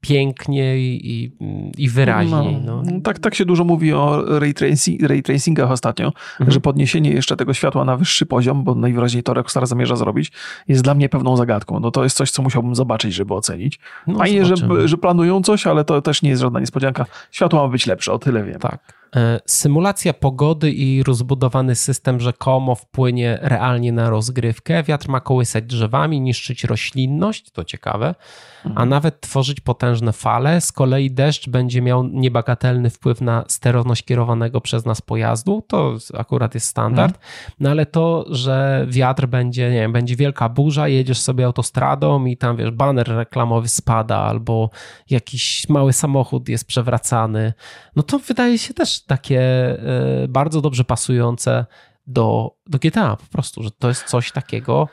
piękniej i, i wyraźniej. No, no. Tak, tak się dużo mówi o ray, tracing, ray tracingach ostatnio, mhm. że podniesienie jeszcze tego światła na wyższy poziom, bo najwyraźniej to Rockstar zamierza zrobić, jest dla mnie pewną zagadką. No to jest coś, co musiałbym zobaczyć, żeby ocenić. No, Fajnie, że, że planują coś, ale to też nie jest żadna niespodzianka. Światło ma być lepsze, o tyle wiem. Tak. E, symulacja pogody i rozbudowany system rzekomo wpłynie realnie na rozgrywkę. Wiatr ma kołysać drzewami, niszczyć roślinność, to ciekawe, a mhm. nawet tworzyć potężne fale. Z kolei deszcz będzie miał niebagatelny wpływ na sterowność kierowanego przez nas pojazdu. To akurat jest standard. Mhm. No ale to, że wiatr będzie, nie wiem, będzie wielka burza, jedziesz sobie autostradą i tam wiesz, baner reklamowy spada albo jakiś mały samochód jest przewracany. No to wydaje się też takie e, bardzo dobrze pasujące do, do GTA po prostu, że to jest coś takiego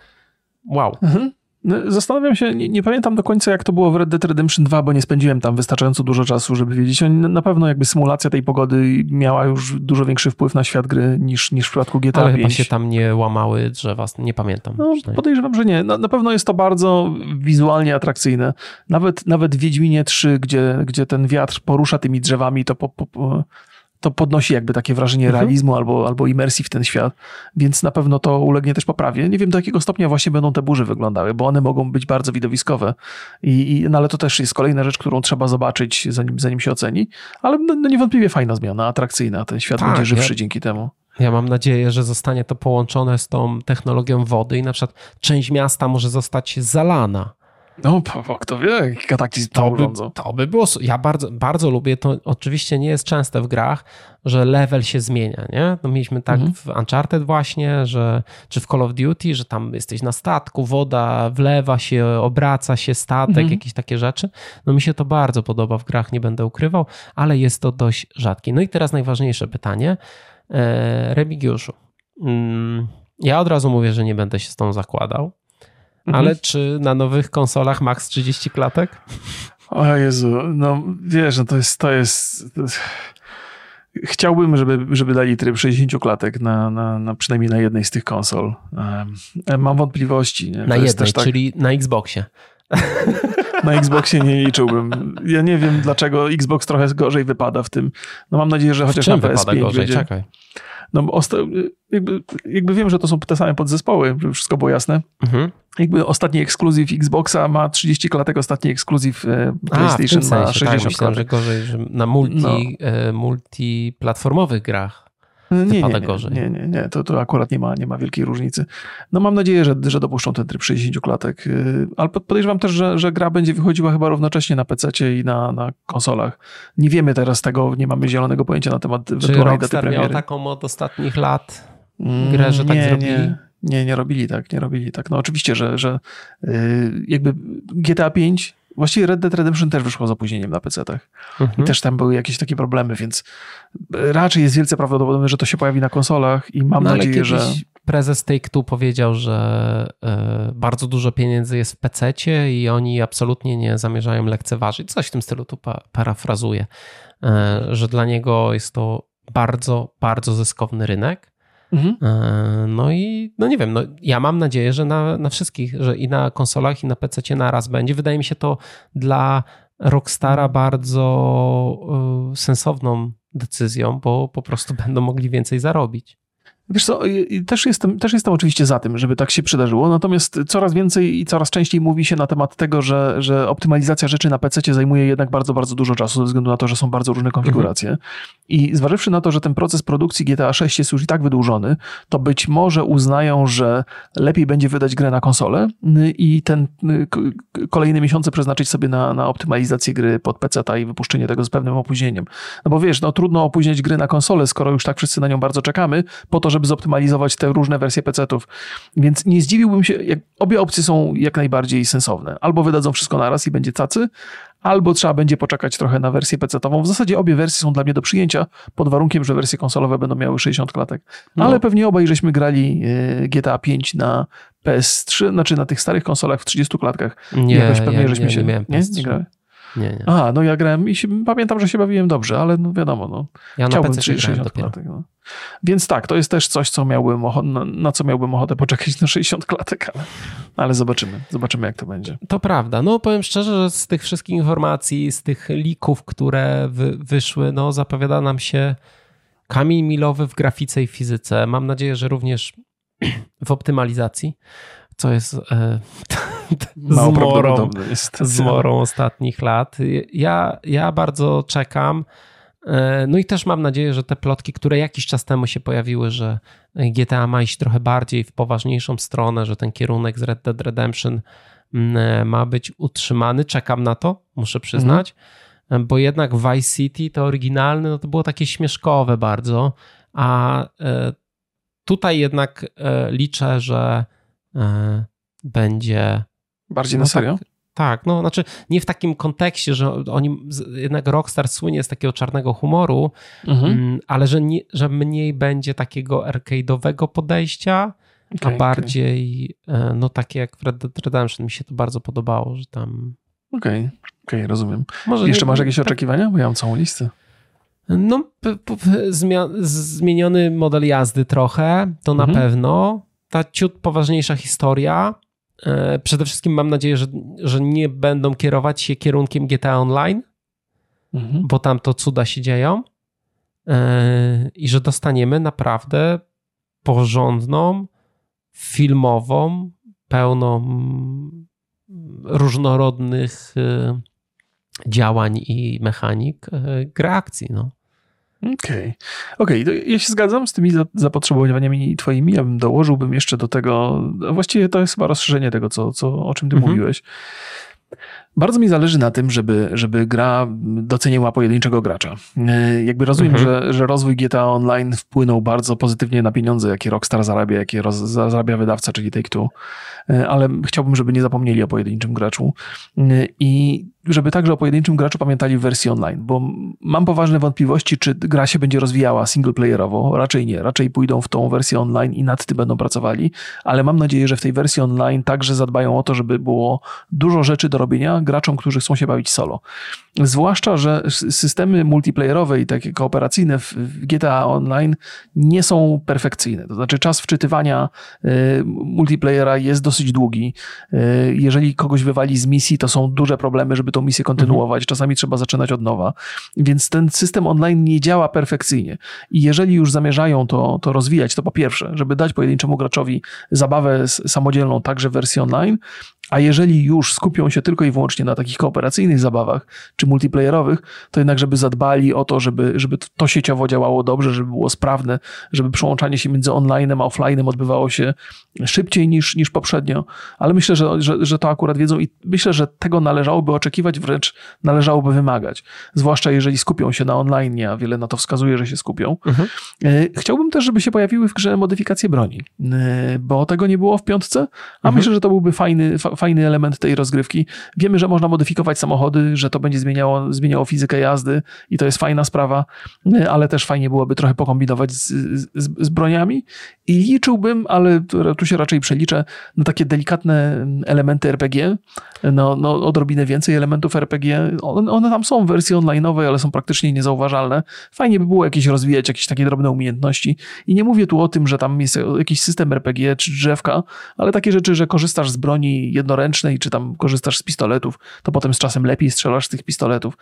wow. Mhm. No, zastanawiam się, nie, nie, pamiętam do końca jak to było w Red Dead Redemption 2, bo nie spędziłem tam wystarczająco dużo czasu, żeby wiedzieć. Na pewno jakby symulacja tej pogody miała już dużo większy wpływ na świat gry niż, niż w przypadku GTA Ale 5. chyba się tam nie łamały drzewa, nie pamiętam. No, podejrzewam, że nie. Na, na, pewno jest to bardzo wizualnie atrakcyjne. Nawet, nawet w Wiedźminie 3, gdzie, gdzie ten wiatr porusza tymi drzewami, to po, po, to podnosi jakby takie wrażenie mhm. realizmu albo, albo imersji w ten świat, więc na pewno to ulegnie też poprawie. Nie wiem do jakiego stopnia właśnie będą te burze wyglądały, bo one mogą być bardzo widowiskowe, I, i no ale to też jest kolejna rzecz, którą trzeba zobaczyć zanim, zanim się oceni, ale no, no niewątpliwie fajna zmiana, atrakcyjna, ten świat tak, będzie żywszy ja... dzięki temu. Ja mam nadzieję, że zostanie to połączone z tą technologią wody i na przykład część miasta może zostać zalana no, kto wie, kataklizm to by, to by było. Ja bardzo, bardzo lubię to. Oczywiście nie jest częste w grach, że level się zmienia, nie? No mieliśmy tak mhm. w Uncharted właśnie, że, czy w Call of Duty, że tam jesteś na statku, woda wlewa się, obraca się statek, mhm. jakieś takie rzeczy. No mi się to bardzo podoba w grach, nie będę ukrywał, ale jest to dość rzadkie. No i teraz najważniejsze pytanie. E, Remigiuszu, mm, ja od razu mówię, że nie będę się z tą zakładał. Mhm. Ale czy na nowych konsolach max 30 klatek? O Jezu, no wiesz, no to jest, to jest, to jest... Chciałbym, żeby, żeby dali tryb 60 klatek na, na, na przynajmniej na jednej z tych konsol. Mam wątpliwości. Nie? Na jednej, tak... czyli na Xboxie. Na Xboxie nie liczyłbym. Ja nie wiem, dlaczego Xbox trochę gorzej wypada w tym. No mam nadzieję, że chociaż na PS5 gorzej? będzie... Czekaj. No jakby, jakby wiem, że to są te same podzespoły, żeby wszystko było jasne. Mhm. Jakby ostatni ekskluzyw Xboxa ma 30 klatek, ostatni ekskluzyw e, PlayStation A, ma 60 tak, myślałem, klatek. że gorzej, że na multi, no. E, multiplatformowych grach nie, nie, gorzej. Nie, nie, nie, to, to akurat nie ma, nie ma wielkiej różnicy. No mam nadzieję, że, że dopuszczą ten tryb 60 klatek, y, ale podejrzewam też, że, że gra będzie wychodziła chyba równocześnie na PC i na, na konsolach. Nie wiemy teraz tego, nie mamy zielonego pojęcia na temat Czy Rockstar miał taką od ostatnich lat grę, że tak nie, zrobili? Nie. Nie, nie robili tak, nie robili tak. No oczywiście, że, że yy, jakby GTA 5 Właściwie Red Dead Redemption też wyszło z opóźnieniem na PC-tach. Mhm. I też tam były jakieś takie problemy, więc raczej jest wielce prawdopodobne, że to się pojawi na konsolach i mam no, nadzieję, że. Prezes Take-Two powiedział, że y, bardzo dużo pieniędzy jest w PC i oni absolutnie nie zamierzają lekceważyć. Coś w tym stylu tu pa parafrazuję, y, że dla niego jest to bardzo, bardzo zyskowny rynek Mhm. E, no i no nie wiem, no ja mam nadzieję, że na, na wszystkich, że i na konsolach, i na PC na raz będzie. Wydaje mi się to dla Rockstara bardzo y, sensowną decyzją, bo po prostu będą mogli więcej zarobić. Wiesz co, też jestem, też jestem oczywiście za tym, żeby tak się przydarzyło, natomiast coraz więcej i coraz częściej mówi się na temat tego, że, że optymalizacja rzeczy na PC zajmuje jednak bardzo, bardzo dużo czasu, ze względu na to, że są bardzo różne konfiguracje. Mhm. I zważywszy na to, że ten proces produkcji GTA 6 jest już i tak wydłużony, to być może uznają, że lepiej będzie wydać grę na konsolę i ten kolejne miesiące przeznaczyć sobie na, na optymalizację gry pod PC i wypuszczenie tego z pewnym opóźnieniem. No bo wiesz, no trudno opóźniać gry na konsolę, skoro już tak wszyscy na nią bardzo czekamy, po to, żeby zoptymalizować te różne wersje PC-ów. Więc nie zdziwiłbym się, jak obie opcje są jak najbardziej sensowne. Albo wydadzą wszystko naraz i będzie cacy, albo trzeba będzie poczekać trochę na wersję PC-ową. W zasadzie obie wersje są dla mnie do przyjęcia, pod warunkiem, że wersje konsolowe będą miały 60 klatek. No. Ale pewnie obaj żeśmy grali e, GTA 5 na PS3, znaczy na tych starych konsolach w 30 klatkach. Nie, Jakoś pewnie ja, żeśmy nie, się... Nie, nie, nie grali. Nie, nie. Aha, no ja grałem i się, pamiętam, że się bawiłem dobrze, ale no wiadomo, no. Ja Chciałbym 60 klatek. No. Więc tak, to jest też coś, co miałbym na, na, co miałbym ochotę poczekać na 60 klatek, ale, ale zobaczymy. Zobaczymy, jak to będzie. To prawda. No powiem szczerze, że z tych wszystkich informacji, z tych lików, które wy, wyszły, no zapowiada nam się kamień milowy w grafice i fizyce. Mam nadzieję, że również w optymalizacji co jest e, zmorą, zmorą ostatnich lat. Ja, ja bardzo czekam. E, no i też mam nadzieję, że te plotki, które jakiś czas temu się pojawiły, że GTA ma iść trochę bardziej w poważniejszą stronę, że ten kierunek z Red Dead Redemption mm, e, ma być utrzymany. Czekam na to, muszę przyznać, mhm. bo jednak Vice City, to oryginalne, no to było takie śmieszkowe bardzo, a tutaj jednak liczę, że E, będzie. Bardziej no na serio? Tak, tak, no znaczy nie w takim kontekście, że oni, jednak Rockstar słynie z takiego czarnego humoru, mhm. Mm, ale że, nie, że mniej będzie takiego arcade'owego podejścia, okay, a bardziej okay. no takie jak w Red Dead Redemption. Mi się to bardzo podobało, że tam... Okej, okay, okay, rozumiem. Może Jeszcze nie, masz jakieś tak... oczekiwania? Bo ja mam całą listę. No, zmieniony model jazdy trochę, to mhm. na pewno ta ciut poważniejsza historia. E, przede wszystkim mam nadzieję, że, że nie będą kierować się kierunkiem GTA Online, mhm. bo tam to cuda się dzieją. i że dostaniemy naprawdę porządną, filmową, pełną różnorodnych działań i mechanik gry akcji. No. Okej. Okay. okay. ja się zgadzam z tymi zapotrzebowaniami twoimi. Ja bym dołożyłbym jeszcze do tego, właściwie to jest chyba rozszerzenie tego, co, co, o czym ty mhm. mówiłeś. Bardzo mi zależy na tym, żeby, żeby gra doceniła pojedynczego gracza. E, jakby rozumiem, mhm. że, że rozwój GTA Online wpłynął bardzo pozytywnie na pieniądze, jakie Rockstar zarabia, jakie roz, zarabia wydawca, czyli Take-Two, e, ale chciałbym, żeby nie zapomnieli o pojedynczym graczu. E, I żeby także o pojedynczym graczu pamiętali w wersji online, bo mam poważne wątpliwości, czy gra się będzie rozwijała singleplayerowo. Raczej nie, raczej pójdą w tą wersję online i nad tym będą pracowali, ale mam nadzieję, że w tej wersji online także zadbają o to, żeby było dużo rzeczy do robienia graczom, którzy chcą się bawić solo. Zwłaszcza, że systemy multiplayerowe i takie kooperacyjne w GTA Online nie są perfekcyjne. To znaczy czas wczytywania y, multiplayera jest dosyć długi. Y, jeżeli kogoś wywali z misji, to są duże problemy, żeby tą misję kontynuować. Czasami trzeba zaczynać od nowa. Więc ten system online nie działa perfekcyjnie. I jeżeli już zamierzają to, to rozwijać, to po pierwsze, żeby dać pojedynczemu graczowi zabawę samodzielną także w wersji online, a jeżeli już skupią się tylko i wyłącznie na takich kooperacyjnych zabawach czy multiplayerowych, to jednak, żeby zadbali o to, żeby, żeby to sieciowo działało dobrze, żeby było sprawne, żeby przełączanie się między online'em a offline'em odbywało się szybciej niż, niż poprzednio. Ale myślę, że, że, że to akurat wiedzą i myślę, że tego należałoby oczekiwać, wręcz należałoby wymagać. Zwłaszcza jeżeli skupią się na online, a wiele na to wskazuje, że się skupią. Mhm. E, chciałbym też, żeby się pojawiły w grze modyfikacje broni, e, bo tego nie było w piątce, a mhm. myślę, że to byłby fajny, fajny element tej rozgrywki. Wiemy, że można modyfikować samochody, że to będzie zmieniało, zmieniało fizykę jazdy i to jest fajna sprawa, ale też fajnie byłoby trochę pokombinować z, z, z broniami i liczyłbym, ale tu się raczej przeliczę, na takie delikatne elementy RPG, no, no odrobinę więcej elementów RPG. One, one tam są w wersji online'owej, ale są praktycznie niezauważalne. Fajnie by było jakieś rozwijać, jakieś takie drobne umiejętności i nie mówię tu o tym, że tam jest jakiś system RPG czy drzewka, ale takie rzeczy, że korzystasz z broni jedno jednoręcznej, czy tam korzystasz z pistoletów, to potem z czasem lepiej strzelasz z tych pistoletów.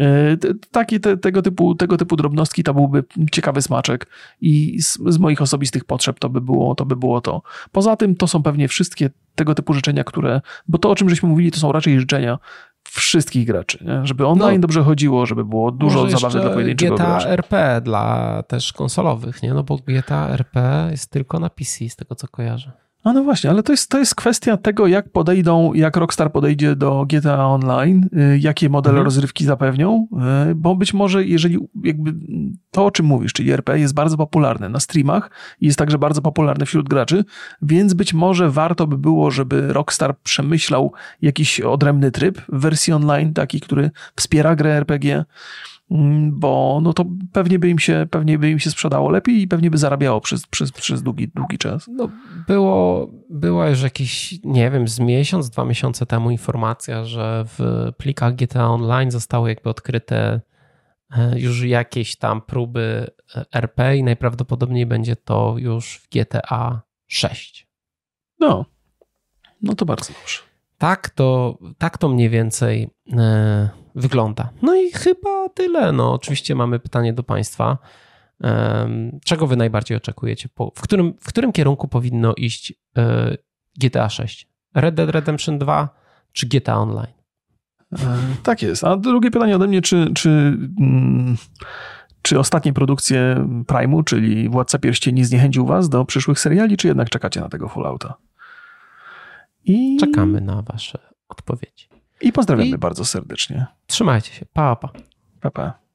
E, takie te, tego, typu, tego typu drobnostki to byłby ciekawy smaczek i z, z moich osobistych potrzeb to by, było, to by było to. Poza tym to są pewnie wszystkie tego typu życzenia, które, bo to o czym żeśmy mówili, to są raczej życzenia wszystkich graczy, nie? żeby online no, dobrze chodziło, żeby było dużo zabawy dla pojedynczego GTA gracza. RP dla też konsolowych, nie? No bo GTA RP jest tylko na PC, z tego co kojarzę. A no właśnie, ale to jest, to jest kwestia tego, jak podejdą, jak Rockstar podejdzie do GTA Online, y, jakie modele mhm. rozrywki zapewnią, y, bo być może jeżeli jakby to, o czym mówisz, czyli RP jest bardzo popularne na streamach i jest także bardzo popularne wśród graczy, więc być może warto by było, żeby Rockstar przemyślał jakiś odrębny tryb w wersji online, taki, który wspiera grę RPG, bo no to pewnie by im się, pewnie by im się sprzedało lepiej i pewnie by zarabiało przez, przez, przez długi, długi czas. No było, była już jakiś, nie wiem, z miesiąc, dwa miesiące temu informacja, że w plikach GTA Online zostały jakby odkryte e, już jakieś tam próby e, RP i najprawdopodobniej będzie to już w GTA 6. No, no to bardzo dobrze. Tak to, tak to mniej więcej e, wygląda. No i chyba tyle. No, oczywiście mamy pytanie do Państwa. Czego Wy najbardziej oczekujecie? W którym, w którym kierunku powinno iść e, GTA 6? Red Dead Redemption 2 czy GTA Online? E, tak jest. A drugie pytanie ode mnie, czy, czy, mm, czy ostatnie produkcje Prime'u, czyli Władca Pierścieni, zniechęcił Was do przyszłych seriali, czy jednak czekacie na tego Fallouta? I... Czekamy na Wasze odpowiedzi. I pozdrawiamy I bardzo serdecznie. Trzymajcie się. Pa, pa. Pa, pa.